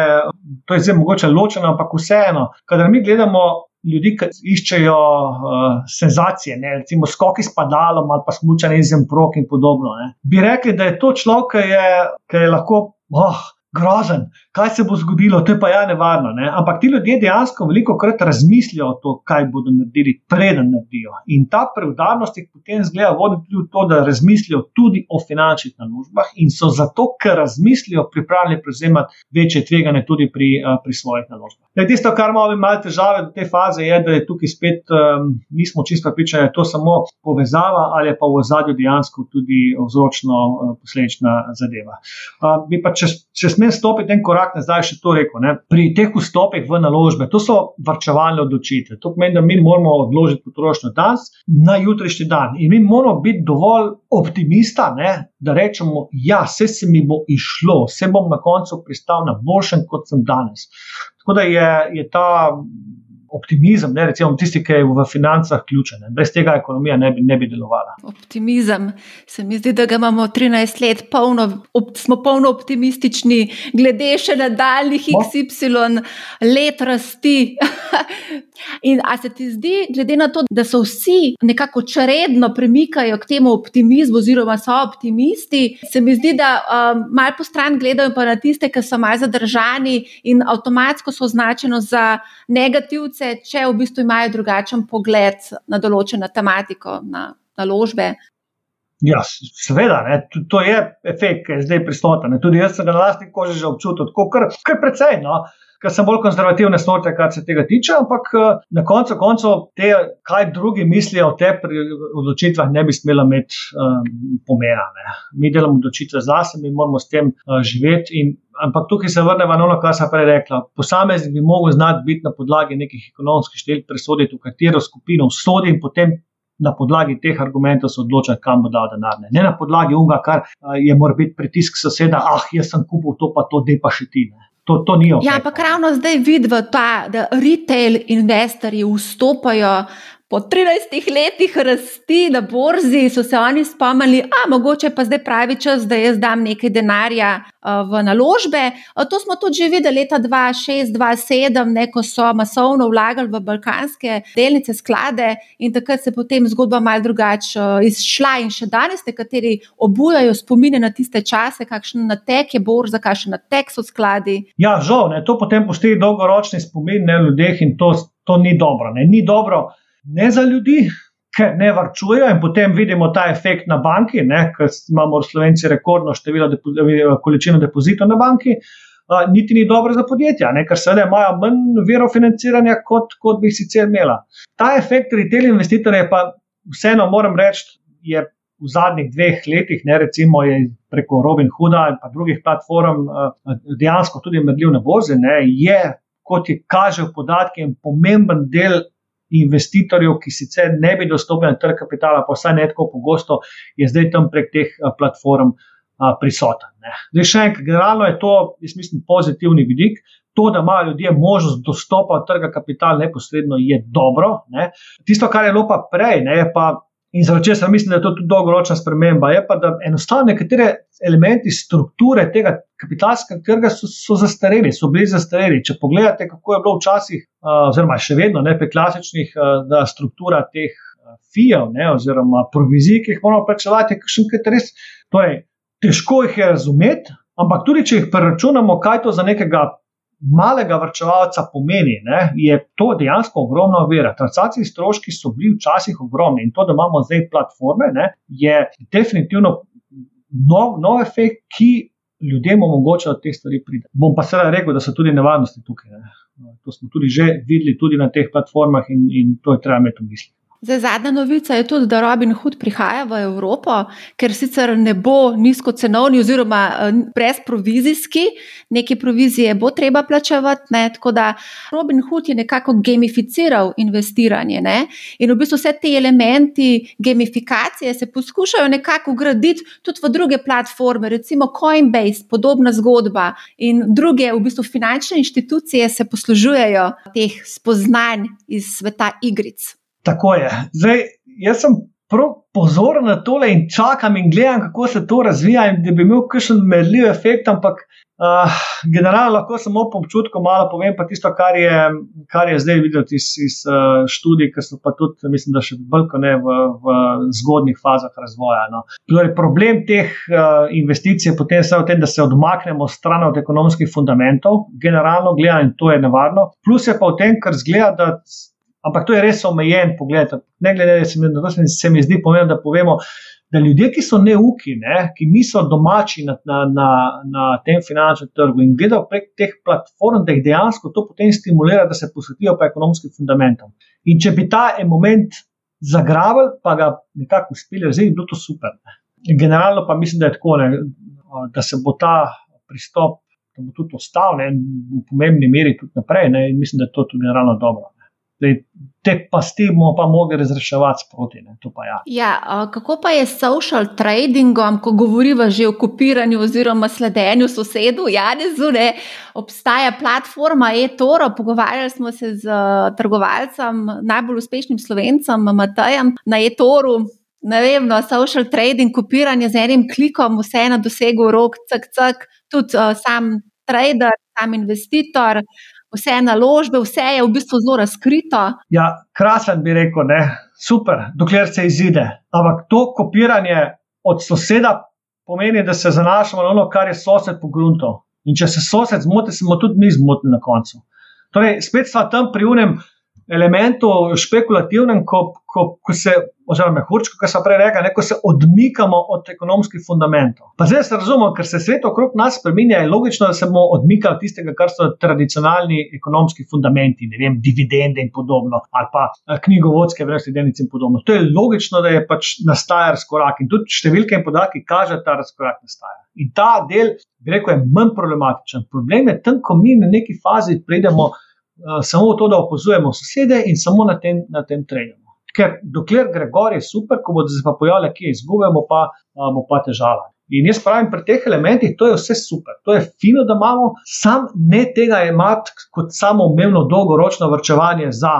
to je zdaj mogoče ločeno, ampak vseeno, kadar mi gledamo ljudi, ki iščejo uh, senzacije, ne, recimo skoki s padalom ali pa smučanje iz emprok in podobno. Ne. Bi rekli, da je to človek, ki je, ki je lahko. Oh, grozen, kaj se bo zgodilo, to je pa ja nevarno. Ne? Ampak ti ljudje dejansko veliko krat razmislijo o tem, kaj bodo naredili, preden naredijo. In ta preudarnost jih potem zgleda voditi tudi v to, da razmislijo tudi o finančnih naložbah in so zato, ker razmislijo, pripravljeni prevzemati večje tvegane tudi pri, uh, pri svojih naložbah. Le tisto, kar imamo malo težave do te faze, je, da je tukaj spet um, nismo čisto pripričani, da je to samo povezava ali pa v zadju dejansko tudi vzročno-posledična uh, zadeva. Uh, bi pa če, če smem stopiti en korak nazaj, še to rekel. Ne? Pri teh vstopih v naložbe, to so vrčevalne odločitve. To pomeni, da mi moramo odložiti potrošnjo danes na jutrišnji dan. In mi moramo biti dovolj optimista, ne? da rečemo, ja, se, se mi bo išlo, se bom na koncu pristal na boljšem, kot sem danes. Tako da je, je ta optimizem, ne, recimo tisti, ki je v financah ključen. Brez tega ekonomija ne bi, ne bi delovala. Optimizem. Se mi zdi, da ga imamo 13 let, polno, op, smo polno optimistični, glede še nadaljnih. XY let rasti. <laughs> In a se ti zdi, glede na to, da so vsi nekako čredno premikajo k temu optimizmu, oziroma so optimisti, se mi zdi, da um, malo po stran gledajo pa na tiste, ki so malo zadržani in avtomatsko so označeni za negativce če v bistvu imajo drugačen pogled na določeno tematiko, na naložbe? Ja, seveda, ne, to je efekt, ki je zdaj prisoten. Tudi jaz sem ga na lastni koži že občutil, tako kar, kar precej. No. Ker sem bolj konzervativne sorte, kar se tega tiče, ampak eh, na koncu koncev, te, kaj drugi mislijo o teh odločitvah, ne bi smela imeti um, pomena. Ne. Mi delamo odločitve zase, mi moramo s tem uh, živeti. In ampak tukaj se vrnemo na ono, kar sem prej rekla. Posameznik bi mogel znati biti na podlagi nekih ekonomskih številk, presoditi, v katero skupino vsodi in potem na podlagi teh argumentov se odločiti, kam bo dal denar. Ne, ne na podlagi unga, kar je mora biti pritisk soseda, ah, jaz sem kupil to, pa to, de pa še ti. To, to ni ok. Ja, ampak ravno zdaj vidimo, da retail investorji vstopajo po 13 letih rasti na borzi so se oni spomnili, da mogoče pa zdaj pravi čas, da jaz dam nekaj denarja uh, v naložbe. To smo tudi že videli leta 2006-2007, ko so masovno vlagali v balkanske delnice, sklade in takrat se je potem zgodba mal drugače uh, izšla in še danes nekateri obujajo spomine na tiste čase, kakšen natek je borza, kakšen natek so skladi. Ja, žal, ne, to potem postaje dolgoročni spomin na ljudeh in to, to ni dobro. Ne, ni dobro ne za ljudi, ker ne varčujejo, in potem vidimo ta efekt na banki, ker imamo Slovenci rekordno število depo, količino depozitov na banki. Uh, niti ni dobro za podjetja, ne? ker seveda imajo manj verov financiranja, kot, kot bi sicer imela. Ta efekt retail investitorja, pa vseeno moram reči, je v zadnjih dveh letih, ne recimo preko Robin Hooda in drugih platform, dejansko tudi medljiv na borzi, ne? je, kot je kažejo podatki, pomemben del investitorjev, ki sicer ne bi dostopili na trg kapitala, pa vsaj ne tako pogosto, je zdaj tam prek teh platform prisoten. Ne. Zdaj, še enkrat, generalno je to, jaz mislim, pozitivni vidik. To, da imajo ljudje možnost dostopa do trga kapitala neposredno, je dobro. Ne. Tisto, kar je bilo pa prej, ne, pa In zaradi česa mislim, da je to tudi dolgoročna sprememba. Je pa, da enostavno nekatere elementi strukture tega kapitalskega trga so, so zastareli, so bili zastareli. Če pogledate, kako je bilo včasih, oziroma še vedno, ne pri klasičnih, uh, struktura teh fijev, oziroma provizij, ki jih moramo plačevati, je še nekaj res. Torej, težko jih je razumeti, ampak tudi če jih preračunamo, kaj to za nekega malega vrčevalca pomeni, ne, je to dejansko ogromna ovira. Transakcijski stroški so bili včasih ogromni in to, da imamo zdaj platforme, ne, je definitivno nov, nov efekt, ki ljudem omogoča, da te stvari pride. Bom pa seveda rekel, da so tudi nevarnosti tukaj. Ne. To smo tudi že videli tudi na teh platformah in, in to je treba imeti v mislih. Zdaj, zadnja novica je tudi, da Robin Hood prihaja v Evropo, ker sicer ne bo nizko cenovni oziroma eh, brezprovizijski, neke provizije bo treba plačevati. Ne? Tako da Robin Hood je nekako gamificiral investiranje ne? in v bistvu vse te elementi gamifikacije se poskušajo nekako ugraditi tudi v druge platforme, recimo Coinbase, podobna zgodba in druge v bistvu finančne inštitucije se poslužujejo teh spoznanj iz sveta igric. Tako je. Zdaj, jaz sem prav pozoren na tole in čakam in gledam, kako se to razvija, in da bi imel kakšen merljiv efekt, ampak uh, generalno lahko samo po občutku malo povem, pa tisto, kar je, kar je zdaj videti iz, iz uh, študij, ki so pa tudi, mislim, da še bolj kot ne v, v zgodnih fazah razvoja. No. Torej, problem teh uh, investicij je potem v tem, da se odmaknemo stran od ekonomskih fundamentov, generalno gledano, in to je nevarno. Plus je pa v tem, kar zgleda, da Ampak to je res omejen pogled. Ne glede na to, se, se mi zdi pomembno, da povemo, da ljudje, ki so neuki, ne, ki niso domači na, na, na, na tem finančnem trgu in gledajo prek teh platform, da jih dejansko to potem stimulira, da se posvetijo pa ekonomskim fundamentom. In če bi ta moment zagrabil, pa ga nekako uspeli, zdaj bi bilo to super. Ne. Generalno pa mislim, da je tako, ne, da se bo ta pristop. Da bo tudi ostal ne, v pomembni meri tudi naprej, ne, in mislim, da je to tudi generalno dobro. Zdaj, te pasti bomo pa mogli razreševati sproti. Ja. Ja, kako pa je s social tradingom, ko govorimo že o kopiranju oziroma sledenju sosedu, Janezu, ne? obstaja platforma e-toro, pogovarjali smo se z trgovalcem, najbolj uspešnim slovencem, Matajem, na e-toru. Ne vem, no, social trading, kopiranje z enim klikom, vse na dosegu rok, cak, cak, tudi uh, sam trader, sam investitor vse naložbe, vse je v bistvu zelo razkrito. Ja, krasen bi rekel, ne? super, dokler se izide. Ampak to kopiranje od soseda pomeni, da se zanašamo na ono, kar je sosed pogrunto. In če se sosed zmoti, smo tudi mi zmotili na koncu. Torej, spet smo tam pri unem elementu špekulativnem, ko, ko, ko se, oziroma mehurčko, kar sem prej rekel, ko se odmikamo od ekonomskih fundamentov. Pa zdaj se razumemo, ker se svet okrog nas spremenja, je logično, da se bomo odmikali od tistega, kar so tradicionalni ekonomski fundamenti, ne vem, dividende in podobno, ali pa eh, knjigovodske vrste delnice in podobno. To je logično, da je pač nastaja razkorak in tudi številke in podatki kažejo, da ta razkorak nastaja. In ta del, bi rekel, je manj problematičen. Problem je tam, ko mi na neki fazi pridemo. Eh, samo to, da opazujemo sosede in samo na tem, na tem trenjamo. Ker dokler gre gor, je super, ko bodo se pa pojavili, ki je izgubimo, pa bo pa težava. In jaz pravim, pri teh elementih to je vse super, to je fino, da imamo, sam ne tega imati kot samo umevno dolgoročno vrčevanje za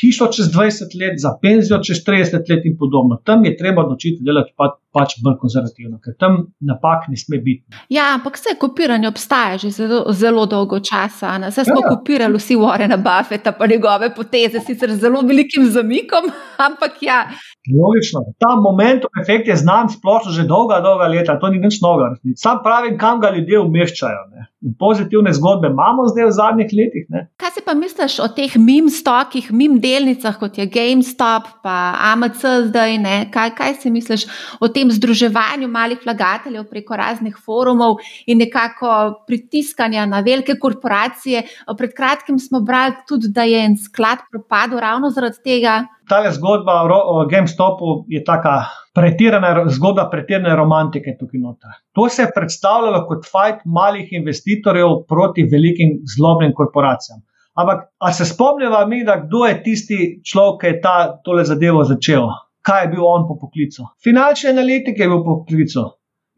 hišo čez 20 let, za penzijo čez 30 let in podobno. Tam je treba odločiti delati pa, pač bolj konzervativno, ker tam napak ne sme biti. Ja, ampak vse kopiranje obstaja že zelo, zelo dolgo časa. Vse smo ja. kopirali vsi Warrena Buffeta, pa njegove poteze, sicer z zelo velikim zamikom, <laughs> ampak ja. Logično. Ta moment, efekt je znan splošno že dolga, dolga leta, to ni nič novega. Sam pravim, kam ga ljudje umeščajo. Ne. In pozitivne zgodbe imamo zdaj v zadnjih letih. Ne. Kaj si pa misliš o teh mim stokih, mim delnicah, kot je GameStop, pa AMC zdaj? Kaj, kaj si misliš o tem združevanju malih vlagateljev preko raznih forumov in nekako pritiskanja na velike korporacije? Pred kratkim smo brali tudi, da je en sklad propadel ravno zaradi tega. Ta zgodba o GameStopu je taka pretirana zgodba, pretirane romantike tukaj noter. To se je predstavljalo kot fajt malih investitorjev proti velikim zlobnim korporacijam. Ampak, a se spomnimo mi, da kdo je tisti človek, ki je ta tole zadevo začel? Kaj je bil on po poklicu? Finančni analitik je bil po poklicu.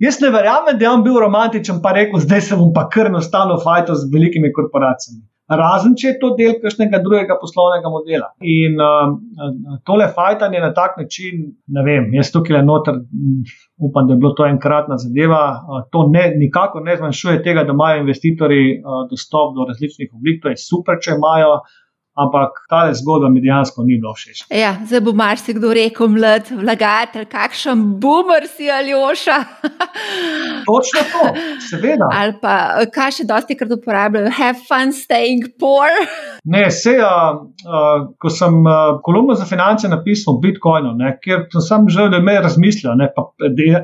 Jaz ne verjamem, da je on bil romantičen, pa rekel, zdaj se bom pa kar enostavno fajto z velikimi korporacijami razen če je to del kakšnega drugega poslovnega modela. In uh, tole fajtanje na tak način, ne vem, jaz tukaj le noter, upam, da je bilo to enkratna zadeva, uh, to ne, nikako ne zmanjšuje tega, da imajo investitorji uh, dostop do različnih oblik, to je super, če imajo. Ampak ta zgodba mi dejansko ni bila všeč. Ja, zdaj bo marsikdo rekel, mlad vlagatelj, kakšen boomer si ali oša. <laughs> Točno to, seveda. Ali pa kaj še dosti krat uporabljajo, have fun staying poor. Ne, se, uh, uh, ko sem uh, kolumno za finance napisal o Bitcoinu, ne, ker sem sam želel, da me razmislijo.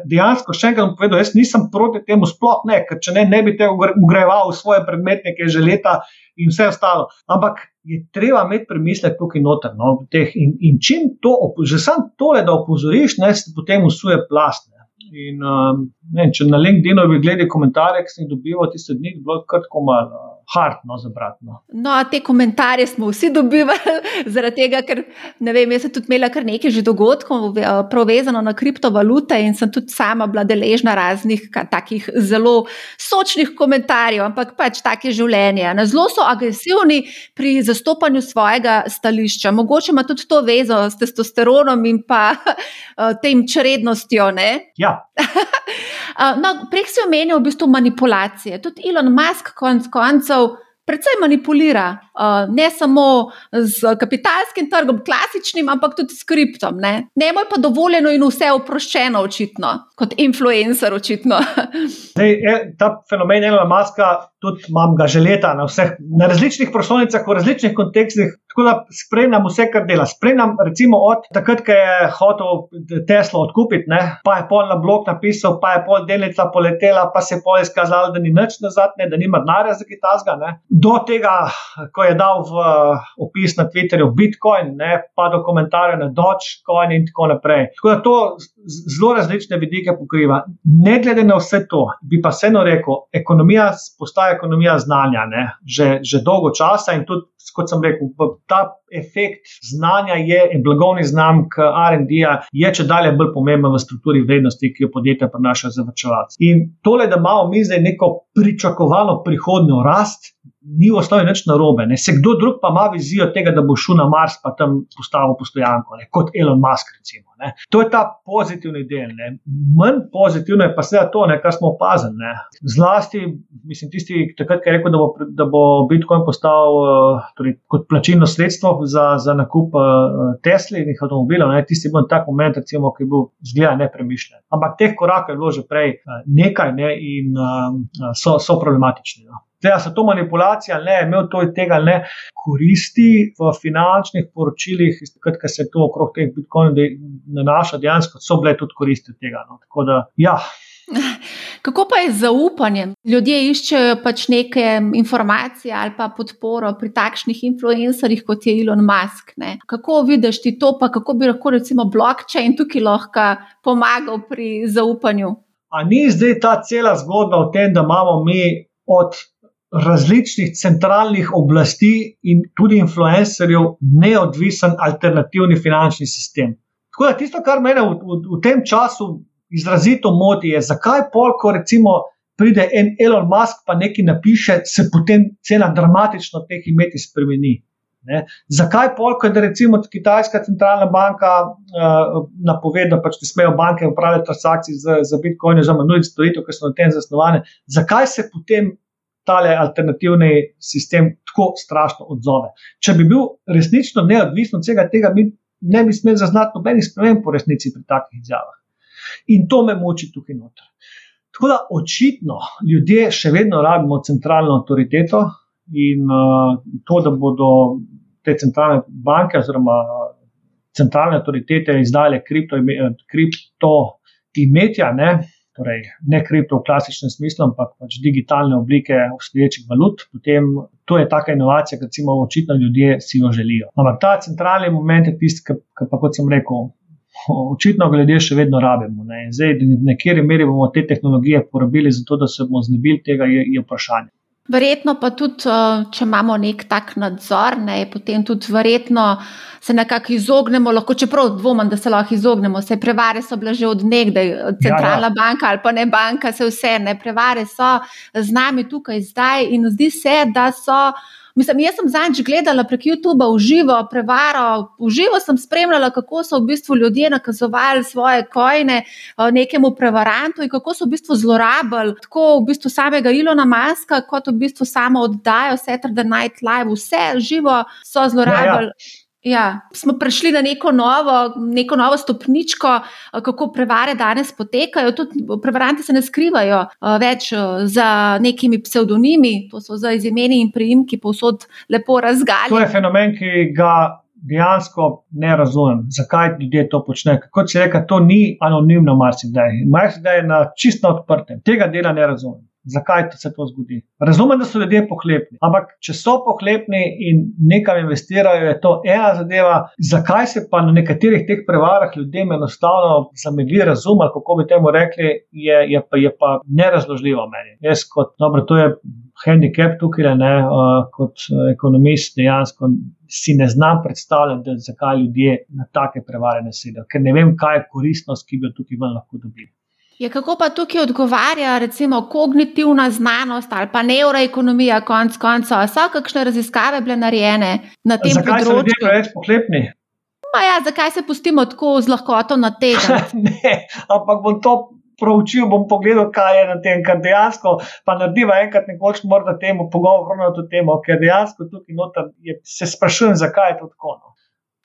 Dejansko, še enkrat povedal, jaz nisem proti temu, sploh ne, ker če ne, ne bi te ugrajeval v svoje predmetnike že leta in vse ostalo. Ampak je treba imeti premislek tukaj noter. No, in, in čim to, že sam tole, da opozoriš, ne se potem usuje plast. In, um, ne, če na LinkedIn bi gledali komentarje, ki sem jih dobival tiste dni, bilo je kratko malo. Hardno za bratno. No, te komentarje smo vsi dobivali, <laughs> zaradi tega, ker ne vem, jaz sem tudi imela kar nekaj že dogodkov, povezano na kriptovalute in sem tudi sama bila deležna raznih takih zelo sočnih komentarjev, ampak pač take življenje. Na zelo so agresivni pri zastopanju svojega stališča. Mogoče ima tudi to vezo s testosteronom in pa <laughs> tem črednostjo. Ja. <laughs> no, prej si omenil v bistvu manipulacije. Tudi Elon Musk, konc koncev, predvsem manipulira, uh, ne samo z kapitalskim trgom, klasičnim, ampak tudi s kriptom. Ne, ne moj pa dovoljeno in vse oproščeno, očitno, kot influencer, očitno. <laughs> Zdaj, je, ta fenomen Elona Muska, tudi imam ga že leta na, vseh, na različnih prostornicah, v različnih kontekstih, Tako da spremljam vse, kar dela. Spremljam, recimo, od takrat, ko je hotel Tesla odkupiti, ne? pa je pol na blog napisal, pa je pol delnica poletela, pa se je pol izkazalo, da ni nič nazad, ne? da nima denarja za kitazga. Ne? Do tega, ko je dal v opis na Twitterju Bitcoin, ne? pa do komentarjev na Dogecoin in tako naprej. Tako da to zelo različne vidike pokriva. Ne glede na vse to, bi pa vseeno rekel, ekonomija postaja ekonomija znanja že, že dolgo časa in tudi, kot sem rekel, ta efekt znanja je in blagovni znamk RD-ja je če dalje bolj pomemben v strukturi vrednosti, ki jo podjetja prenašajo za vrčevalce. In tole, da imamo mi zdaj neko pričakovano prihodnjo rast, ni v osnovi nič narobe. Ne. Se kdo drug pa ima vizijo tega, da bo šel na Mars, pa tam postavil postojanko, ne. kot Elon Musk. Recimo, to je ta pozitivni del. Ne. Manj pozitivno je pa seveda to, ne, kar smo opazili. Ne. Zlasti, mislim, tisti, takrat, ki je rekel, da bo, da bo Bitcoin postal uh, torej, kot plačilno sredstvo za, za nakup Tesla in avtomobilov, ne. tisti bil tak moment, recimo, ki je bil zgleda nepremišljen. Ampak teh korakov je bilo že prej uh, nekaj ne, in so, so problematični. No. Zdaj, so to manipulacije ali ne, imel to in tega ne, koristi v finančnih poročilih, ki se to okrog teh bitcoinov nanaša, dejansko so bile tudi koristi od tega. No. Da, ja. <laughs> Kako pa je z zaupanjem? Ljudje iščejo pač neke informacije ali pa podporo pri takšnih influencerjih, kot je Elon Musk. Ne? Kako vidiš ti to, pa kako bi lahko recimo blockchain tukaj lahko pomagal pri zaupanju? A ni zdaj ta cela zgodba o tem, da imamo mi od različnih centralnih oblasti in tudi influencerjev neodvisen alternativni finančni sistem. Tako da tisto, kar mene v, v, v tem času izrazito moti, je, zakaj polko recimo. Pride en Elon Musk, pa nekaj napiše, se potem cena dramatično teh imeti spremeni. Ne? Zakaj polk, da recimo Kitajska centralna banka uh, napove, da pač ne smejo banke upravljati transakcij z, z Bitcoin, oziroma nujnih storitev, ki so na tem zasnovane, zakaj se potem tale alternativni sistem tako strašno odzove. Če bi bil resnično neodvisen od vsega tega, mi ne bi smeli zaznati nobenih sprememb po resnici pri takih izjavah. In to me moči tukaj noter. Tako da očitno ljudje še vedno rabimo centralno avtoriteto in uh, to, da bodo te centralne banke oziroma centralne avtoritete izdale kripto, kripto imetja, ne, torej ne kripto v klasičnem smislu, ampak pač digitalne oblike obstoječih valut, potem to je taka inovacija, ki recimo očitno ljudje si jo želijo. Ampak ta centralni moment je tisti, ki pa kot sem rekel. Očitno ga ljudje še vedno rabimo. Ne. Zdaj, na kateri meri bomo te tehnologije porabili, zato da se bomo znebili tega, je, je vprašanje. Verjetno pa tudi, eh, če imamo nek tak nadzor, ne, potem tudi verjetno se nekako izognemo, lahko čeprav dvomim, da se lahko izognemo. Vse prevare so bile že od nekdaj, centralna ja, ja. banka ali pa ne banka, se vse ne prevare so z nami tukaj zdaj in zdi se, da so. Mislim, jaz sem zadnjič gledala prek YouTuba v živo, prevaro, v živo sem spremljala, kako so v bistvu ljudje nakazovali svoje kojne uh, nekemu prevarantu in kako so v bistvu zlorabili tako v bistvu samega Ilona Maska, kot v bistvu samo oddajo Saturday Night Live, vse živo so zlorabili. Ja, ja. Ja, smo prišli na neko novo, neko novo stopničko, eh, kako prevare danes potekajo. Tudi prevaranti se ne skrivajo eh, več eh, za nekimi psevdonimi, to so za izimeni in priimki, povsod lepo razgaljeni. To je fenomen, ki ga dejansko ne razumem, zakaj ljudje to počnejo. Kot se reče, to ni anonimno, marsikdaj. Marsikdaj je na čisto odprtem. Tega dela ne razumem. Zakaj se to zgodi. Razumem, da so ljudje pohlepni, ampak če so pohlepni in nekam investirajo, je to ena zadeva. Zakaj se pa na nekaterih teh prevarah ljudem enostavno zamegli razum, kako bi temu rekli, je, je, pa, je pa nerazložljivo meni. Jaz kot, dobro, to je handicap tukaj, ne, uh, kot ekonomist dejansko si ne znam predstavljati, zakaj ljudje na take prevare ne sedijo, ker ne vem, kaj je koristnost, ki bi jo tukaj lahko dobili. Je, kako pa tukaj odgovarja, recimo, kognitivna znanost ali pa neuroekonomija, konc koncev? So kakšne raziskave bile narejene na tem zakaj področju? Zakaj so ljudje preveč pohlepni? Ja, zakaj se pustimo tako z lahkoto na tega? <laughs> ne, ampak bom to proučil, bom pogledal, kaj je na tem, kar dejansko pa narediva enkrat nekoč morda temu pogovoru na to temo, ker dejansko tukaj noter je, se sprašujem, zakaj je to tako. No.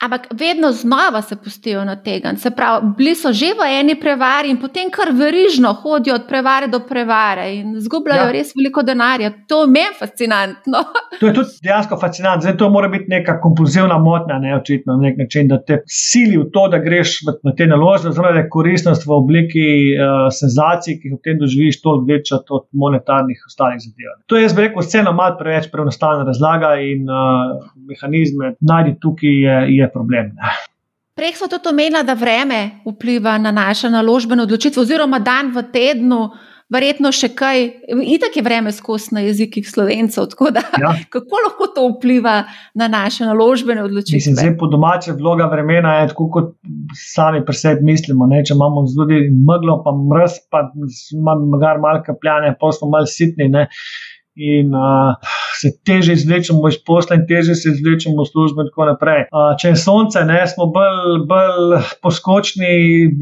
Ampak vedno znova se pustijo na tega. Se pravi, bili so že v eni prevari in potem kar verižno hodijo od prevare do prevare in zgubljajo ja. res veliko denarja. To je meni fascinantno. <laughs> To je tudi dejansko fascinantno. Zdaj, to mora biti neka kompulzivna motnja, ne očitno na nek način, da te sili v to, da greš v, v te naložbe, zelo da je koristnost v obliki uh, senzacij, ki jih v tem doživiš, toliko večja od monetarnih ostalih zadev. To je, jaz bi rekel, vseeno malo preveč preenostavna razlaga in uh, mehanizme najdi tukaj je. je problem. Prej smo tudi omenili, da vreme vpliva na naše naložbene odločitve, oziroma dan v tednu, verjetno še kaj. Itak je vreme skozi na jezikih slovencev. Da, ja. <laughs> Kako lahko to vpliva na naše naložbene odločitve? Mislim, zdaj po domače vloga vremena je tako, kot sami pri sebi mislimo. Ne? Če imamo zelo meglo, pa mrz, pa imamo malo kapljane, pa smo malo sitni. Ne? In uh, se teže izvlečemo iz posla, in teže se izvlečemo v službo, in tako naprej. Uh, če je sonce, ne, smo bolj, bolj poskočni,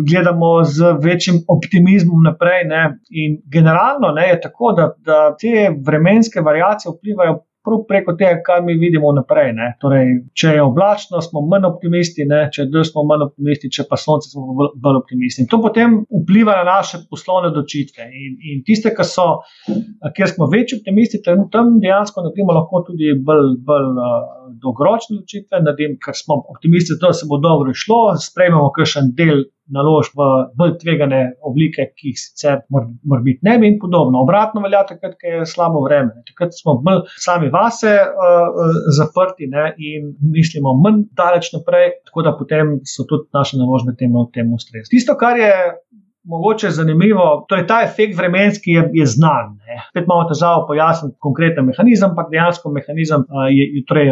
gledamo z večjim optimizmom naprej. Ne, in generalno ne, je tako, da, da te vremenske variacije vplivajo preko tega, kar mi vidimo naprej. Torej, če je oblačno, smo manj optimisti, ne? če je dež, smo manj optimisti, če pa sonce, smo bolj, bolj optimisti. In to potem vpliva na naše poslovne odločitve. In, in tiste, ki so, kjer smo večji optimisti, tam dejansko naredimo lahko tudi bolj, bolj uh, dolgoročne odločitve, ker smo optimisti, da se bo dobro šlo, sprejmemo kakšen del naložb v bolj tvegane oblike, ki jih sicer mora biti ne bi in podobno. Obratno velja takrat, ko je slabo vreme. Takrat smo bolj sami vase uh, zaprti ne, in mislimo manj daleč naprej, tako da potem so tudi naše naložbe temu, temu ustrezne. Tisto, kar je mogoče zanimivo, torej ta efekt vremenski je, je znan. Spet imamo težavo pojasniti konkreten mehanizem, ampak dejansko mehanizem je, torej,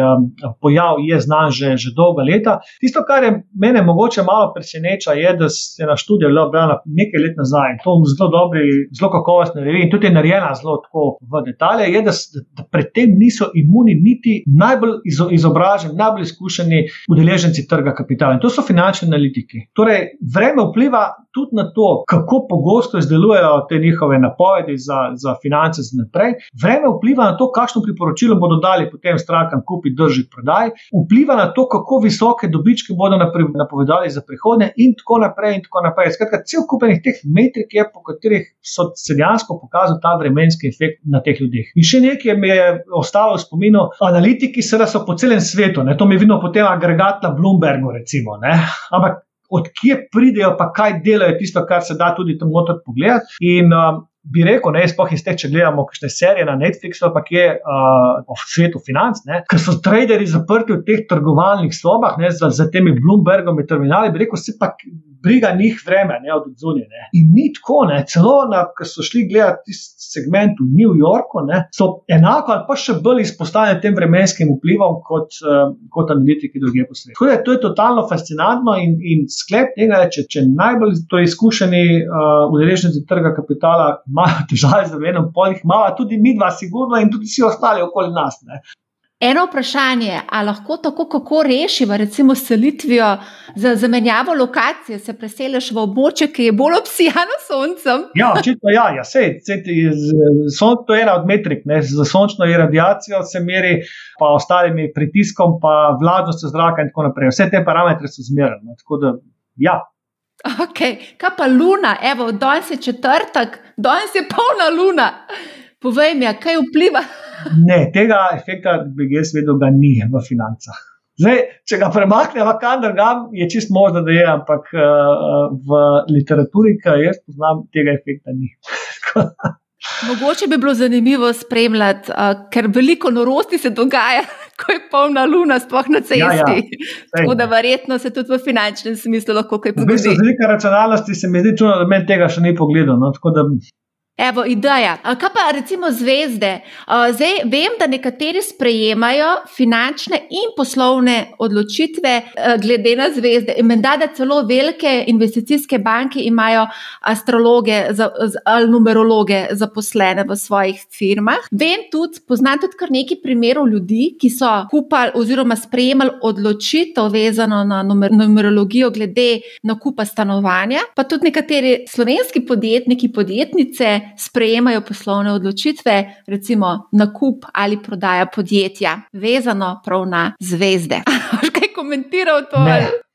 pojav je znan že, že dolga leta. Tisto, kar je mene mogoče malo preseneča, je, da se je na študiju objavila nekaj let nazaj in to v zelo dobri, zelo kakovostni reviji in tudi je narejena zelo tako v detalje, je, da, da predtem niso imuni niti najbolj izo, izobraženi, najbolj izkušeni udeleženci trga kapitala. In to so finančni analitiki. Torej, vreme vpliva tudi na to, kako pogosto izdelujejo te njihove napovedi za, za finance za naprej. Vreme vpliva na to, kakšno priporočilo bodo dali potem strankam kupiti, držati, prodaj, vpliva na to, kako visoke dobičke bodo napovedali za prihodnje in tako naprej. In tako naprej. Skratka, cel kupenih teh metrik je, po katerih so se dejansko pokazali ta vremenski efekt na teh ljudeh. In še nekaj mi je ostalo v spominu, analitiki so po celem svetu, ne? to mi vidimo potem agregat na Bloombergu, recimo. Ne? Ampak odkje pridejo, pa kaj delajo, tisto, kar se da tudi tam noter pogledati. In um, bi rekel, ne, spoh iz teh, če gledamo kakšne serije na Netflixu, pa kje uh, v svetu financ, ne, ker so traderji zaprti v teh trgovalnih sobah, ne, z, z temi Bloombergovi terminali, bi rekel, se pa briga njih vreme, ne od zunije. In ni tako, ne, celo na, ko so šli gledati tisti segment v New Yorku, ne, so enako ali pa še bolj izpostavljeni tem vremenskim vplivom kot, uh, kot analitiki druge po svetu. Tako da to je totalno fascinantno in, in sklep tega, če, če najbolj torej izkušeni uh, udeleženci trga kapitala imajo težave z vremenom, polih, imamo tudi mi dva, sigurno, in tudi vsi ostali okoli nas. Ne. Eno vprašanje, ali lahko tako, kako rešiva, recimo, selitvijo za zamenjavo lokacije, se preseliš v območje, ki je bolj obsijano s soncem? Ja, očitno, ja, ja sej, sej, sonce je ena od metrik, ne, za sončno iradiacijo se meri, pa ostalimi pritiskom, pa vlažnostjo zraka in tako naprej. Vse te parametre so zmerene. No, ja. Okay. Kaj pa luna, evo, danes je četrtek, danes je polna luna. Povej mi, kaj vpliva? Ne, tega efekta bi jaz vedel, da ni v financah. Zdaj, če ga premaknemo kam drugam, je čist možno, da je, ampak uh, v literaturi, ki jaz poznam, tega efekta ni. <laughs> Mogoče bi bilo zanimivo spremljati, uh, ker veliko norosti se dogaja, <laughs> ko je polna luna, sploh na cesti. Ja, ja. Tako da verjetno se tudi v finančnem smislu lahko kaj pogodi. Z velike računalnosti se mi zdi čudno, da meni tega še ni pogledal. No? Evo, ideja. Kaj pa recimo zvezde? Zdaj vem, da nekateri sprejemajo finančne in poslovne odločitve glede na zvezde. Menda, da celo velike investicijske banke imajo astrologe ali numerologe zaposlene v svojih firmah. Vem tudi, poznam tudi kar nekaj primerov ljudi, ki so kupali oziroma sprejemali odločitev vezano na numerologijo glede nakupa stanovanja, pa tudi nekateri slovenski podjetniki, podjetnice sprejemajo poslovne odločitve, recimo nakup ali prodaja podjetja, vezano prav na zvezde. <laughs> Še kaj komentiral to? Ne.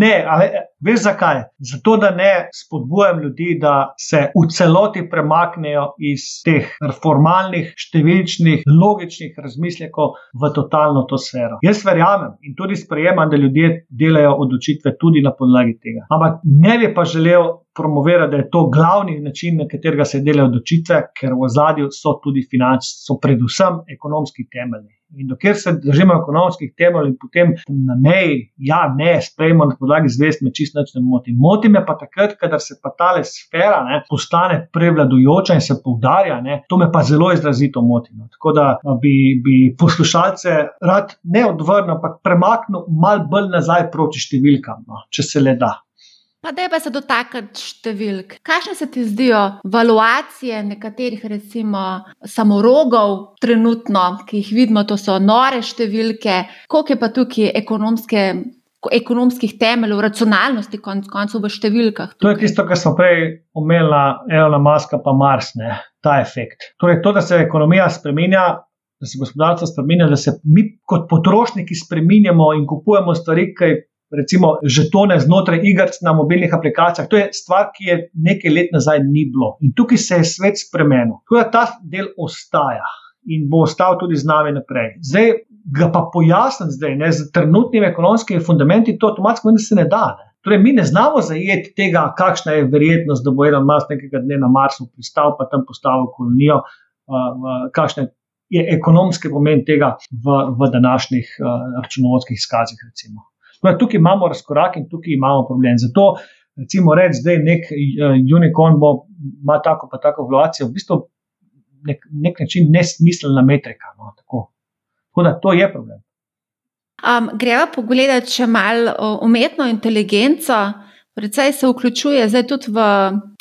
Ne, ali veš zakaj? Zato, da ne spodbujam ljudi, da se v celoti premaknejo iz teh formalnih, številčnih, logičnih razmislekov v totalno to sfero. Jaz verjamem in tudi sprejemam, da ljudje delajo odločitve tudi na podlagi tega. Ampak ne bi pa želel promovirati, da je to glavni način, na katerega se delajo odločitve, ker v ozadju so tudi finančni, so predvsem ekonomski temelji. In dokler se držimo ekonomskih temeljev in potem na meji, ja, ne, sprejmo na podlagi zvest, me čisto ne moti. Moti me pa takrat, kadar se pa ta sfera ne, postane prevladujoča in se poudarja, ne, to me pa zelo izrazito moti. No. Tako da bi, bi poslušalce rad ne odvrnil, ampak premaknil mal bolj nazaj proti številkam, no, če se le da. Pa da je pa se dotakniti številk. Kakšne se ti zdijo valuacije nekaterih, recimo, samorogov, trenutno, ki jih vidimo, to so nore številke, koliko je pa tukaj ekonomske. Ekonomskih temeljev, racionalnosti, konc koncev v številkah. Tukaj. To je tisto, kar smo prej omenili, Elona Maska, pa Mars, ne, ta efekt. Torej, to, da se ekonomija spremenja, da se gospodarstvo spremenja, da se mi kot potrošniki spremenjamo in kupujemo stvari, ki recimo žetone znotraj igric na mobilnih aplikacijah. To je stvar, ki je nekaj let nazaj ni bilo. In tukaj se je svet spremenil. Tako da ta del ostaja in bo ostal tudi z nami naprej. Zdaj ga pa pojasnim, zdaj, ne, z trenutnimi ekonomskimi fundamenti, to avtomatsko da se ne da. Ne. Torej, mi ne znamo zajeti tega, kakšna je verjetnost, da bo Elon Musk nekega dne na Marsu pristal, pa tam postavil kolonijo, uh, kakšne je ekonomski pomen tega v, v današnjih uh, računovodskih izkazih. Recimo. Torej, tukaj imamo razkorak in tukaj imamo problem. Zato, recimo, reči, da je nek uh, unicorn, bo ima tako pa tako valuacijo, v bistvu nek, nek način nesmiselna metrika. No, tako. tako da to je problem. Um, greva pogledati, če malo umetno inteligenco. Predvsej se vključuje zdaj tudi v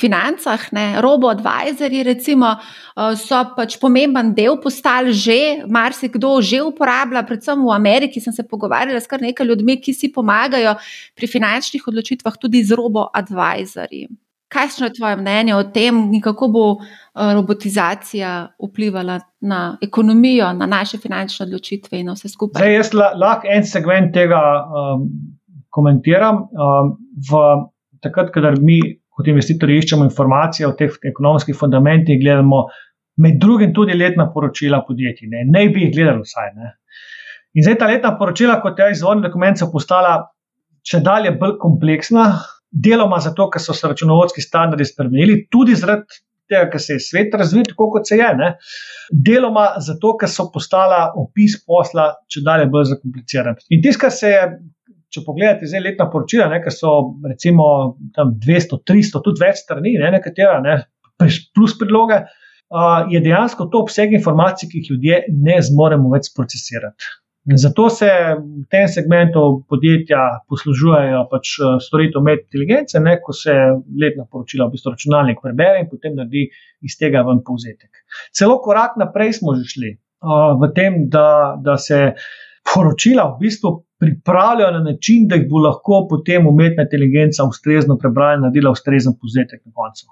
financah, robo-advisorji, recimo, eh, so pač pomemben del postali že, marsikdo že uporablja, predvsem v Ameriki. Sem se pogovarjala s kar nekaj ljudmi, ki si pomagajo pri finančnih odločitvah tudi z robo-advisorji. Kaj je tvoje mnenje o tem, kako bo eh, robotizacija vplivala na ekonomijo, na naše finančne odločitve in vse skupaj? Zdaj, jaz lahko en segment tega. Um komentiram. Um, v, takrat, ko mi kot investitorji iščemo informacije o teh ekonomskih fundamentih, gledamo med drugim tudi letna poročila podjetij. Ne, ne bi jih gledali vsaj. Ne. In zdaj ta letna poročila, kot je izvorni dokument, so postala če dalje bolj kompleksna, deloma zato, ker so se računovodski standardi spremenili, tudi zaradi. Tega, ker se je svet razvil tako, kot se je, ne? deloma zato, ker so postala opis posla, če dalje bolj zakompliciran. In tisto, kar se je če pogledate zdaj letna poročila, ne, ki so recimo 200, 300, tudi več strani, ne, nekatera, ne, plus predloge, uh, je dejansko to obseg informacij, ki jih ljudje ne zmoremo več procesirati. Zato se v tem segmentu podjetja poslužujejo pač storitev umetne inteligence, ne, ko se letna poročila v bistvu računalnik prebere in potem naredi iz tega ven povzetek. Celo korak naprej smo že šli uh, v tem, da, da se poročila v bistvu pripravljajo na način, da jih bo lahko potem umetna inteligenca ustrezno prebrala in naredila ustrezen povzetek na koncu.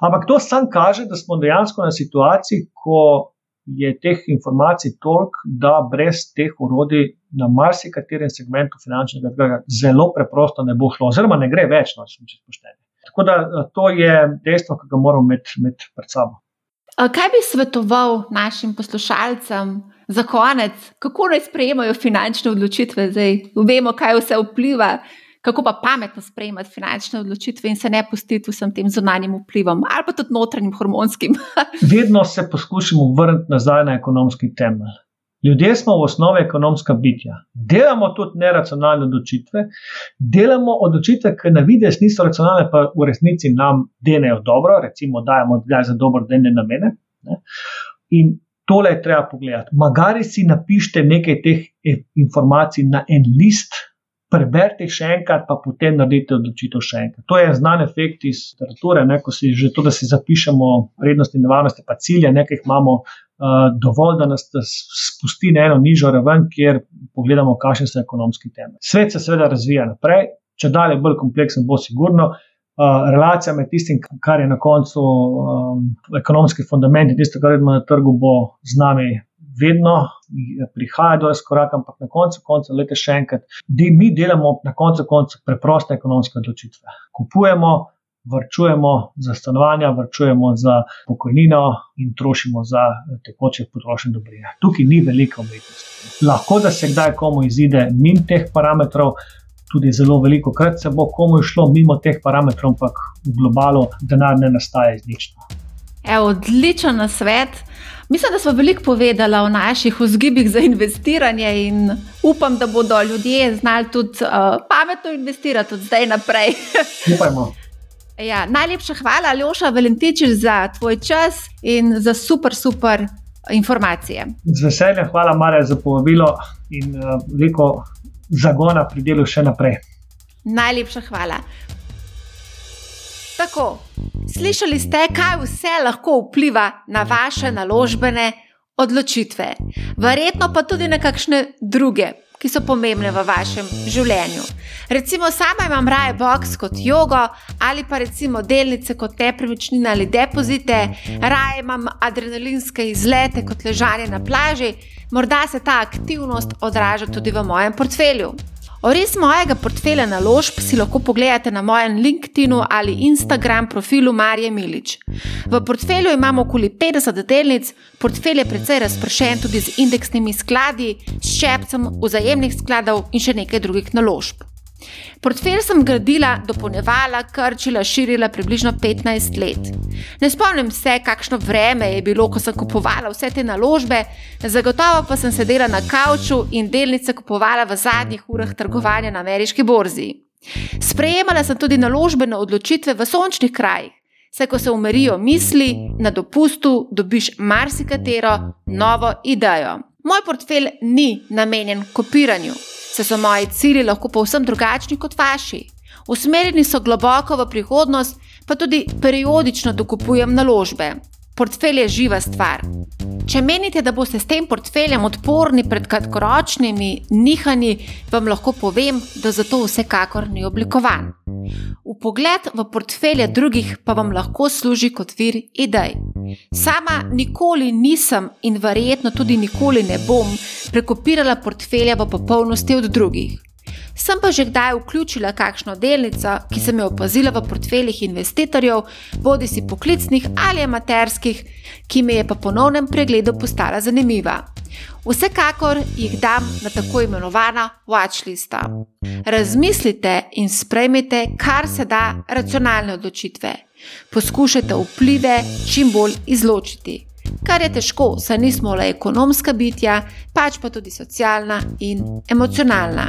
Ampak to samo kaže, da smo dejansko na situaciji, ko je teh informacij toliko, da brez teh urodij na marsikaterem segmentu finančnega trga zelo preprosto ne bo šlo, oziroma ne gre več, no, če smo pošteni. Tako da to je dejstvo, ki ga moramo imeti, imeti pred sabo. Kaj bi svetoval našim poslušalcem, za konec, kako naj sprejemajo finančne odločitve zdaj? Vemo, kaj vse vpliva, kako pa pametno sprejemati finančne odločitve in se ne pustiti vsem tem zunanjim vplivom ali pa tudi notranjim hormonskim. <laughs> Vedno se poskušamo vrniti nazaj na ekonomski temelj. Ljudje smo v osnovi ekonomska bitja. Delamo tudi neracionalne odločitve, delamo odločitve, ki na vides niso racionalne, pa v resnici nam denejo dobro, recimo, dajemo odgaj za dobro denne namene. Ne? In tole je treba pogledati. Magari si napišite nekaj teh informacij na en list, preberite še enkrat, pa potem naredite odločitev še enkrat. To je znan efekt iz literature, ne, ko si že to, da si zapišemo prednosti in nevarnosti, pa cilje, nekaj imamo uh, dovolj, da nas spusti na eno nižjo raven, kjer pogledamo, kakšne so ekonomski teme. Svet se seveda razvija naprej, če dalje bolj kompleksen, bo sigurno. Uh, relacija med tistim, kar je na koncu um, ekonomski fundament in tisto, kar vidimo na trgu, bo z nami vedno prihaja do razkoraka, ampak na koncu konca, lete še enkrat, da mi delamo na koncu konca preproste ekonomske odločitve. Kupujemo, vrčujemo za stanovanja, vrčujemo za pokojnino in trošimo za tekoče potrošnje dobrine. Tukaj ni velika umetnost. Lahko da se kdaj komu izide mimo teh parametrov. Tudi zelo veliko krat se bo komu išlo mimo teh parametrov, ampak v globalu denar ne nastaja iz ničega. Odličen svet. Mislim, da smo veliko povedali o naših vzgibih za investiranje in upam, da bodo ljudje znali tudi uh, pametno investirati od zdaj naprej. <laughs> Upajmo. Ja, najlepša hvala, Aljoša Valentičič, za tvoj čas in za super, super informacije. Z veseljem, hvala, Marja, za povabilo in uh, veliko zagona pri delu še naprej. Najlepša hvala. Tako, slišali ste, kaj vse lahko vpliva na vaše naložbene odločitve, verjetno pa tudi na kakšne druge, ki so pomembne v vašem življenju. Recimo, sama imam raje box kot jogo ali pa recimo delnice kot nepremičnine ali depozite, raje imam adrenalinske izlete kot ležanje na plaži, morda se ta aktivnost odraža tudi v mojem portfelju. Oris mojega portfelja naložb si lahko pogledate na mojem LinkedIn ali Instagram profilu Marije Milič. V portfelju imamo okoli 50 delnic, portfelj je precej razpršen tudi z indeksnimi skladi, s ščepcem vzajemnih skladov in še nekaj drugih naložb. Portfelj sem gradila, dopolnjevala, krčila, širila približno 15 let. Ne spomnim se, kakšno vreme je bilo, ko sem kupovala vse te naložbe, zagotovo pa sem sedela na kavču in delnice kupovala v zadnjih urah trgovanja na ameriški borzi. Sprejemala sem tudi naložbene odločitve v sončnih krajih, saj ko se umirijo misli, na dopustu dobiš marsikatero novo idejo. Moj portfelj ni namenjen kopiranju se so moji cilji lahko povsem drugačni kot vaši. Usmerjeni so globoko v prihodnost, pa tudi periodično dokupujem naložbe. Portfelj je živa stvar. Če menite, da boste s tem portfeljem odporni pred kratkoročnimi nihanji, vam lahko povem, da za to vsekakor ni oblikovan. V pogled v portfelje drugih pa vam lahko služi kot vir idej. Sama nikoli nisem in verjetno tudi nikoli ne bom prekopirala portfelja v popolnosti od drugih. Sem pa že kdaj vključila kakšno delnico, ki sem jo opazila v portfeljih investitorjev, bodi si poklicnih ali amaterskih, ki mi je po ponovnem pregledu postala zanimiva. Vsekakor jih dam na tako imenovana watchlista. Razmislite in sprejmite, kar se da racionalne odločitve. Poskušajte vplive čim bolj izločiti. Kar je težko, saj nismo le ekonomska bitja, pač pa tudi socialna in emocionalna.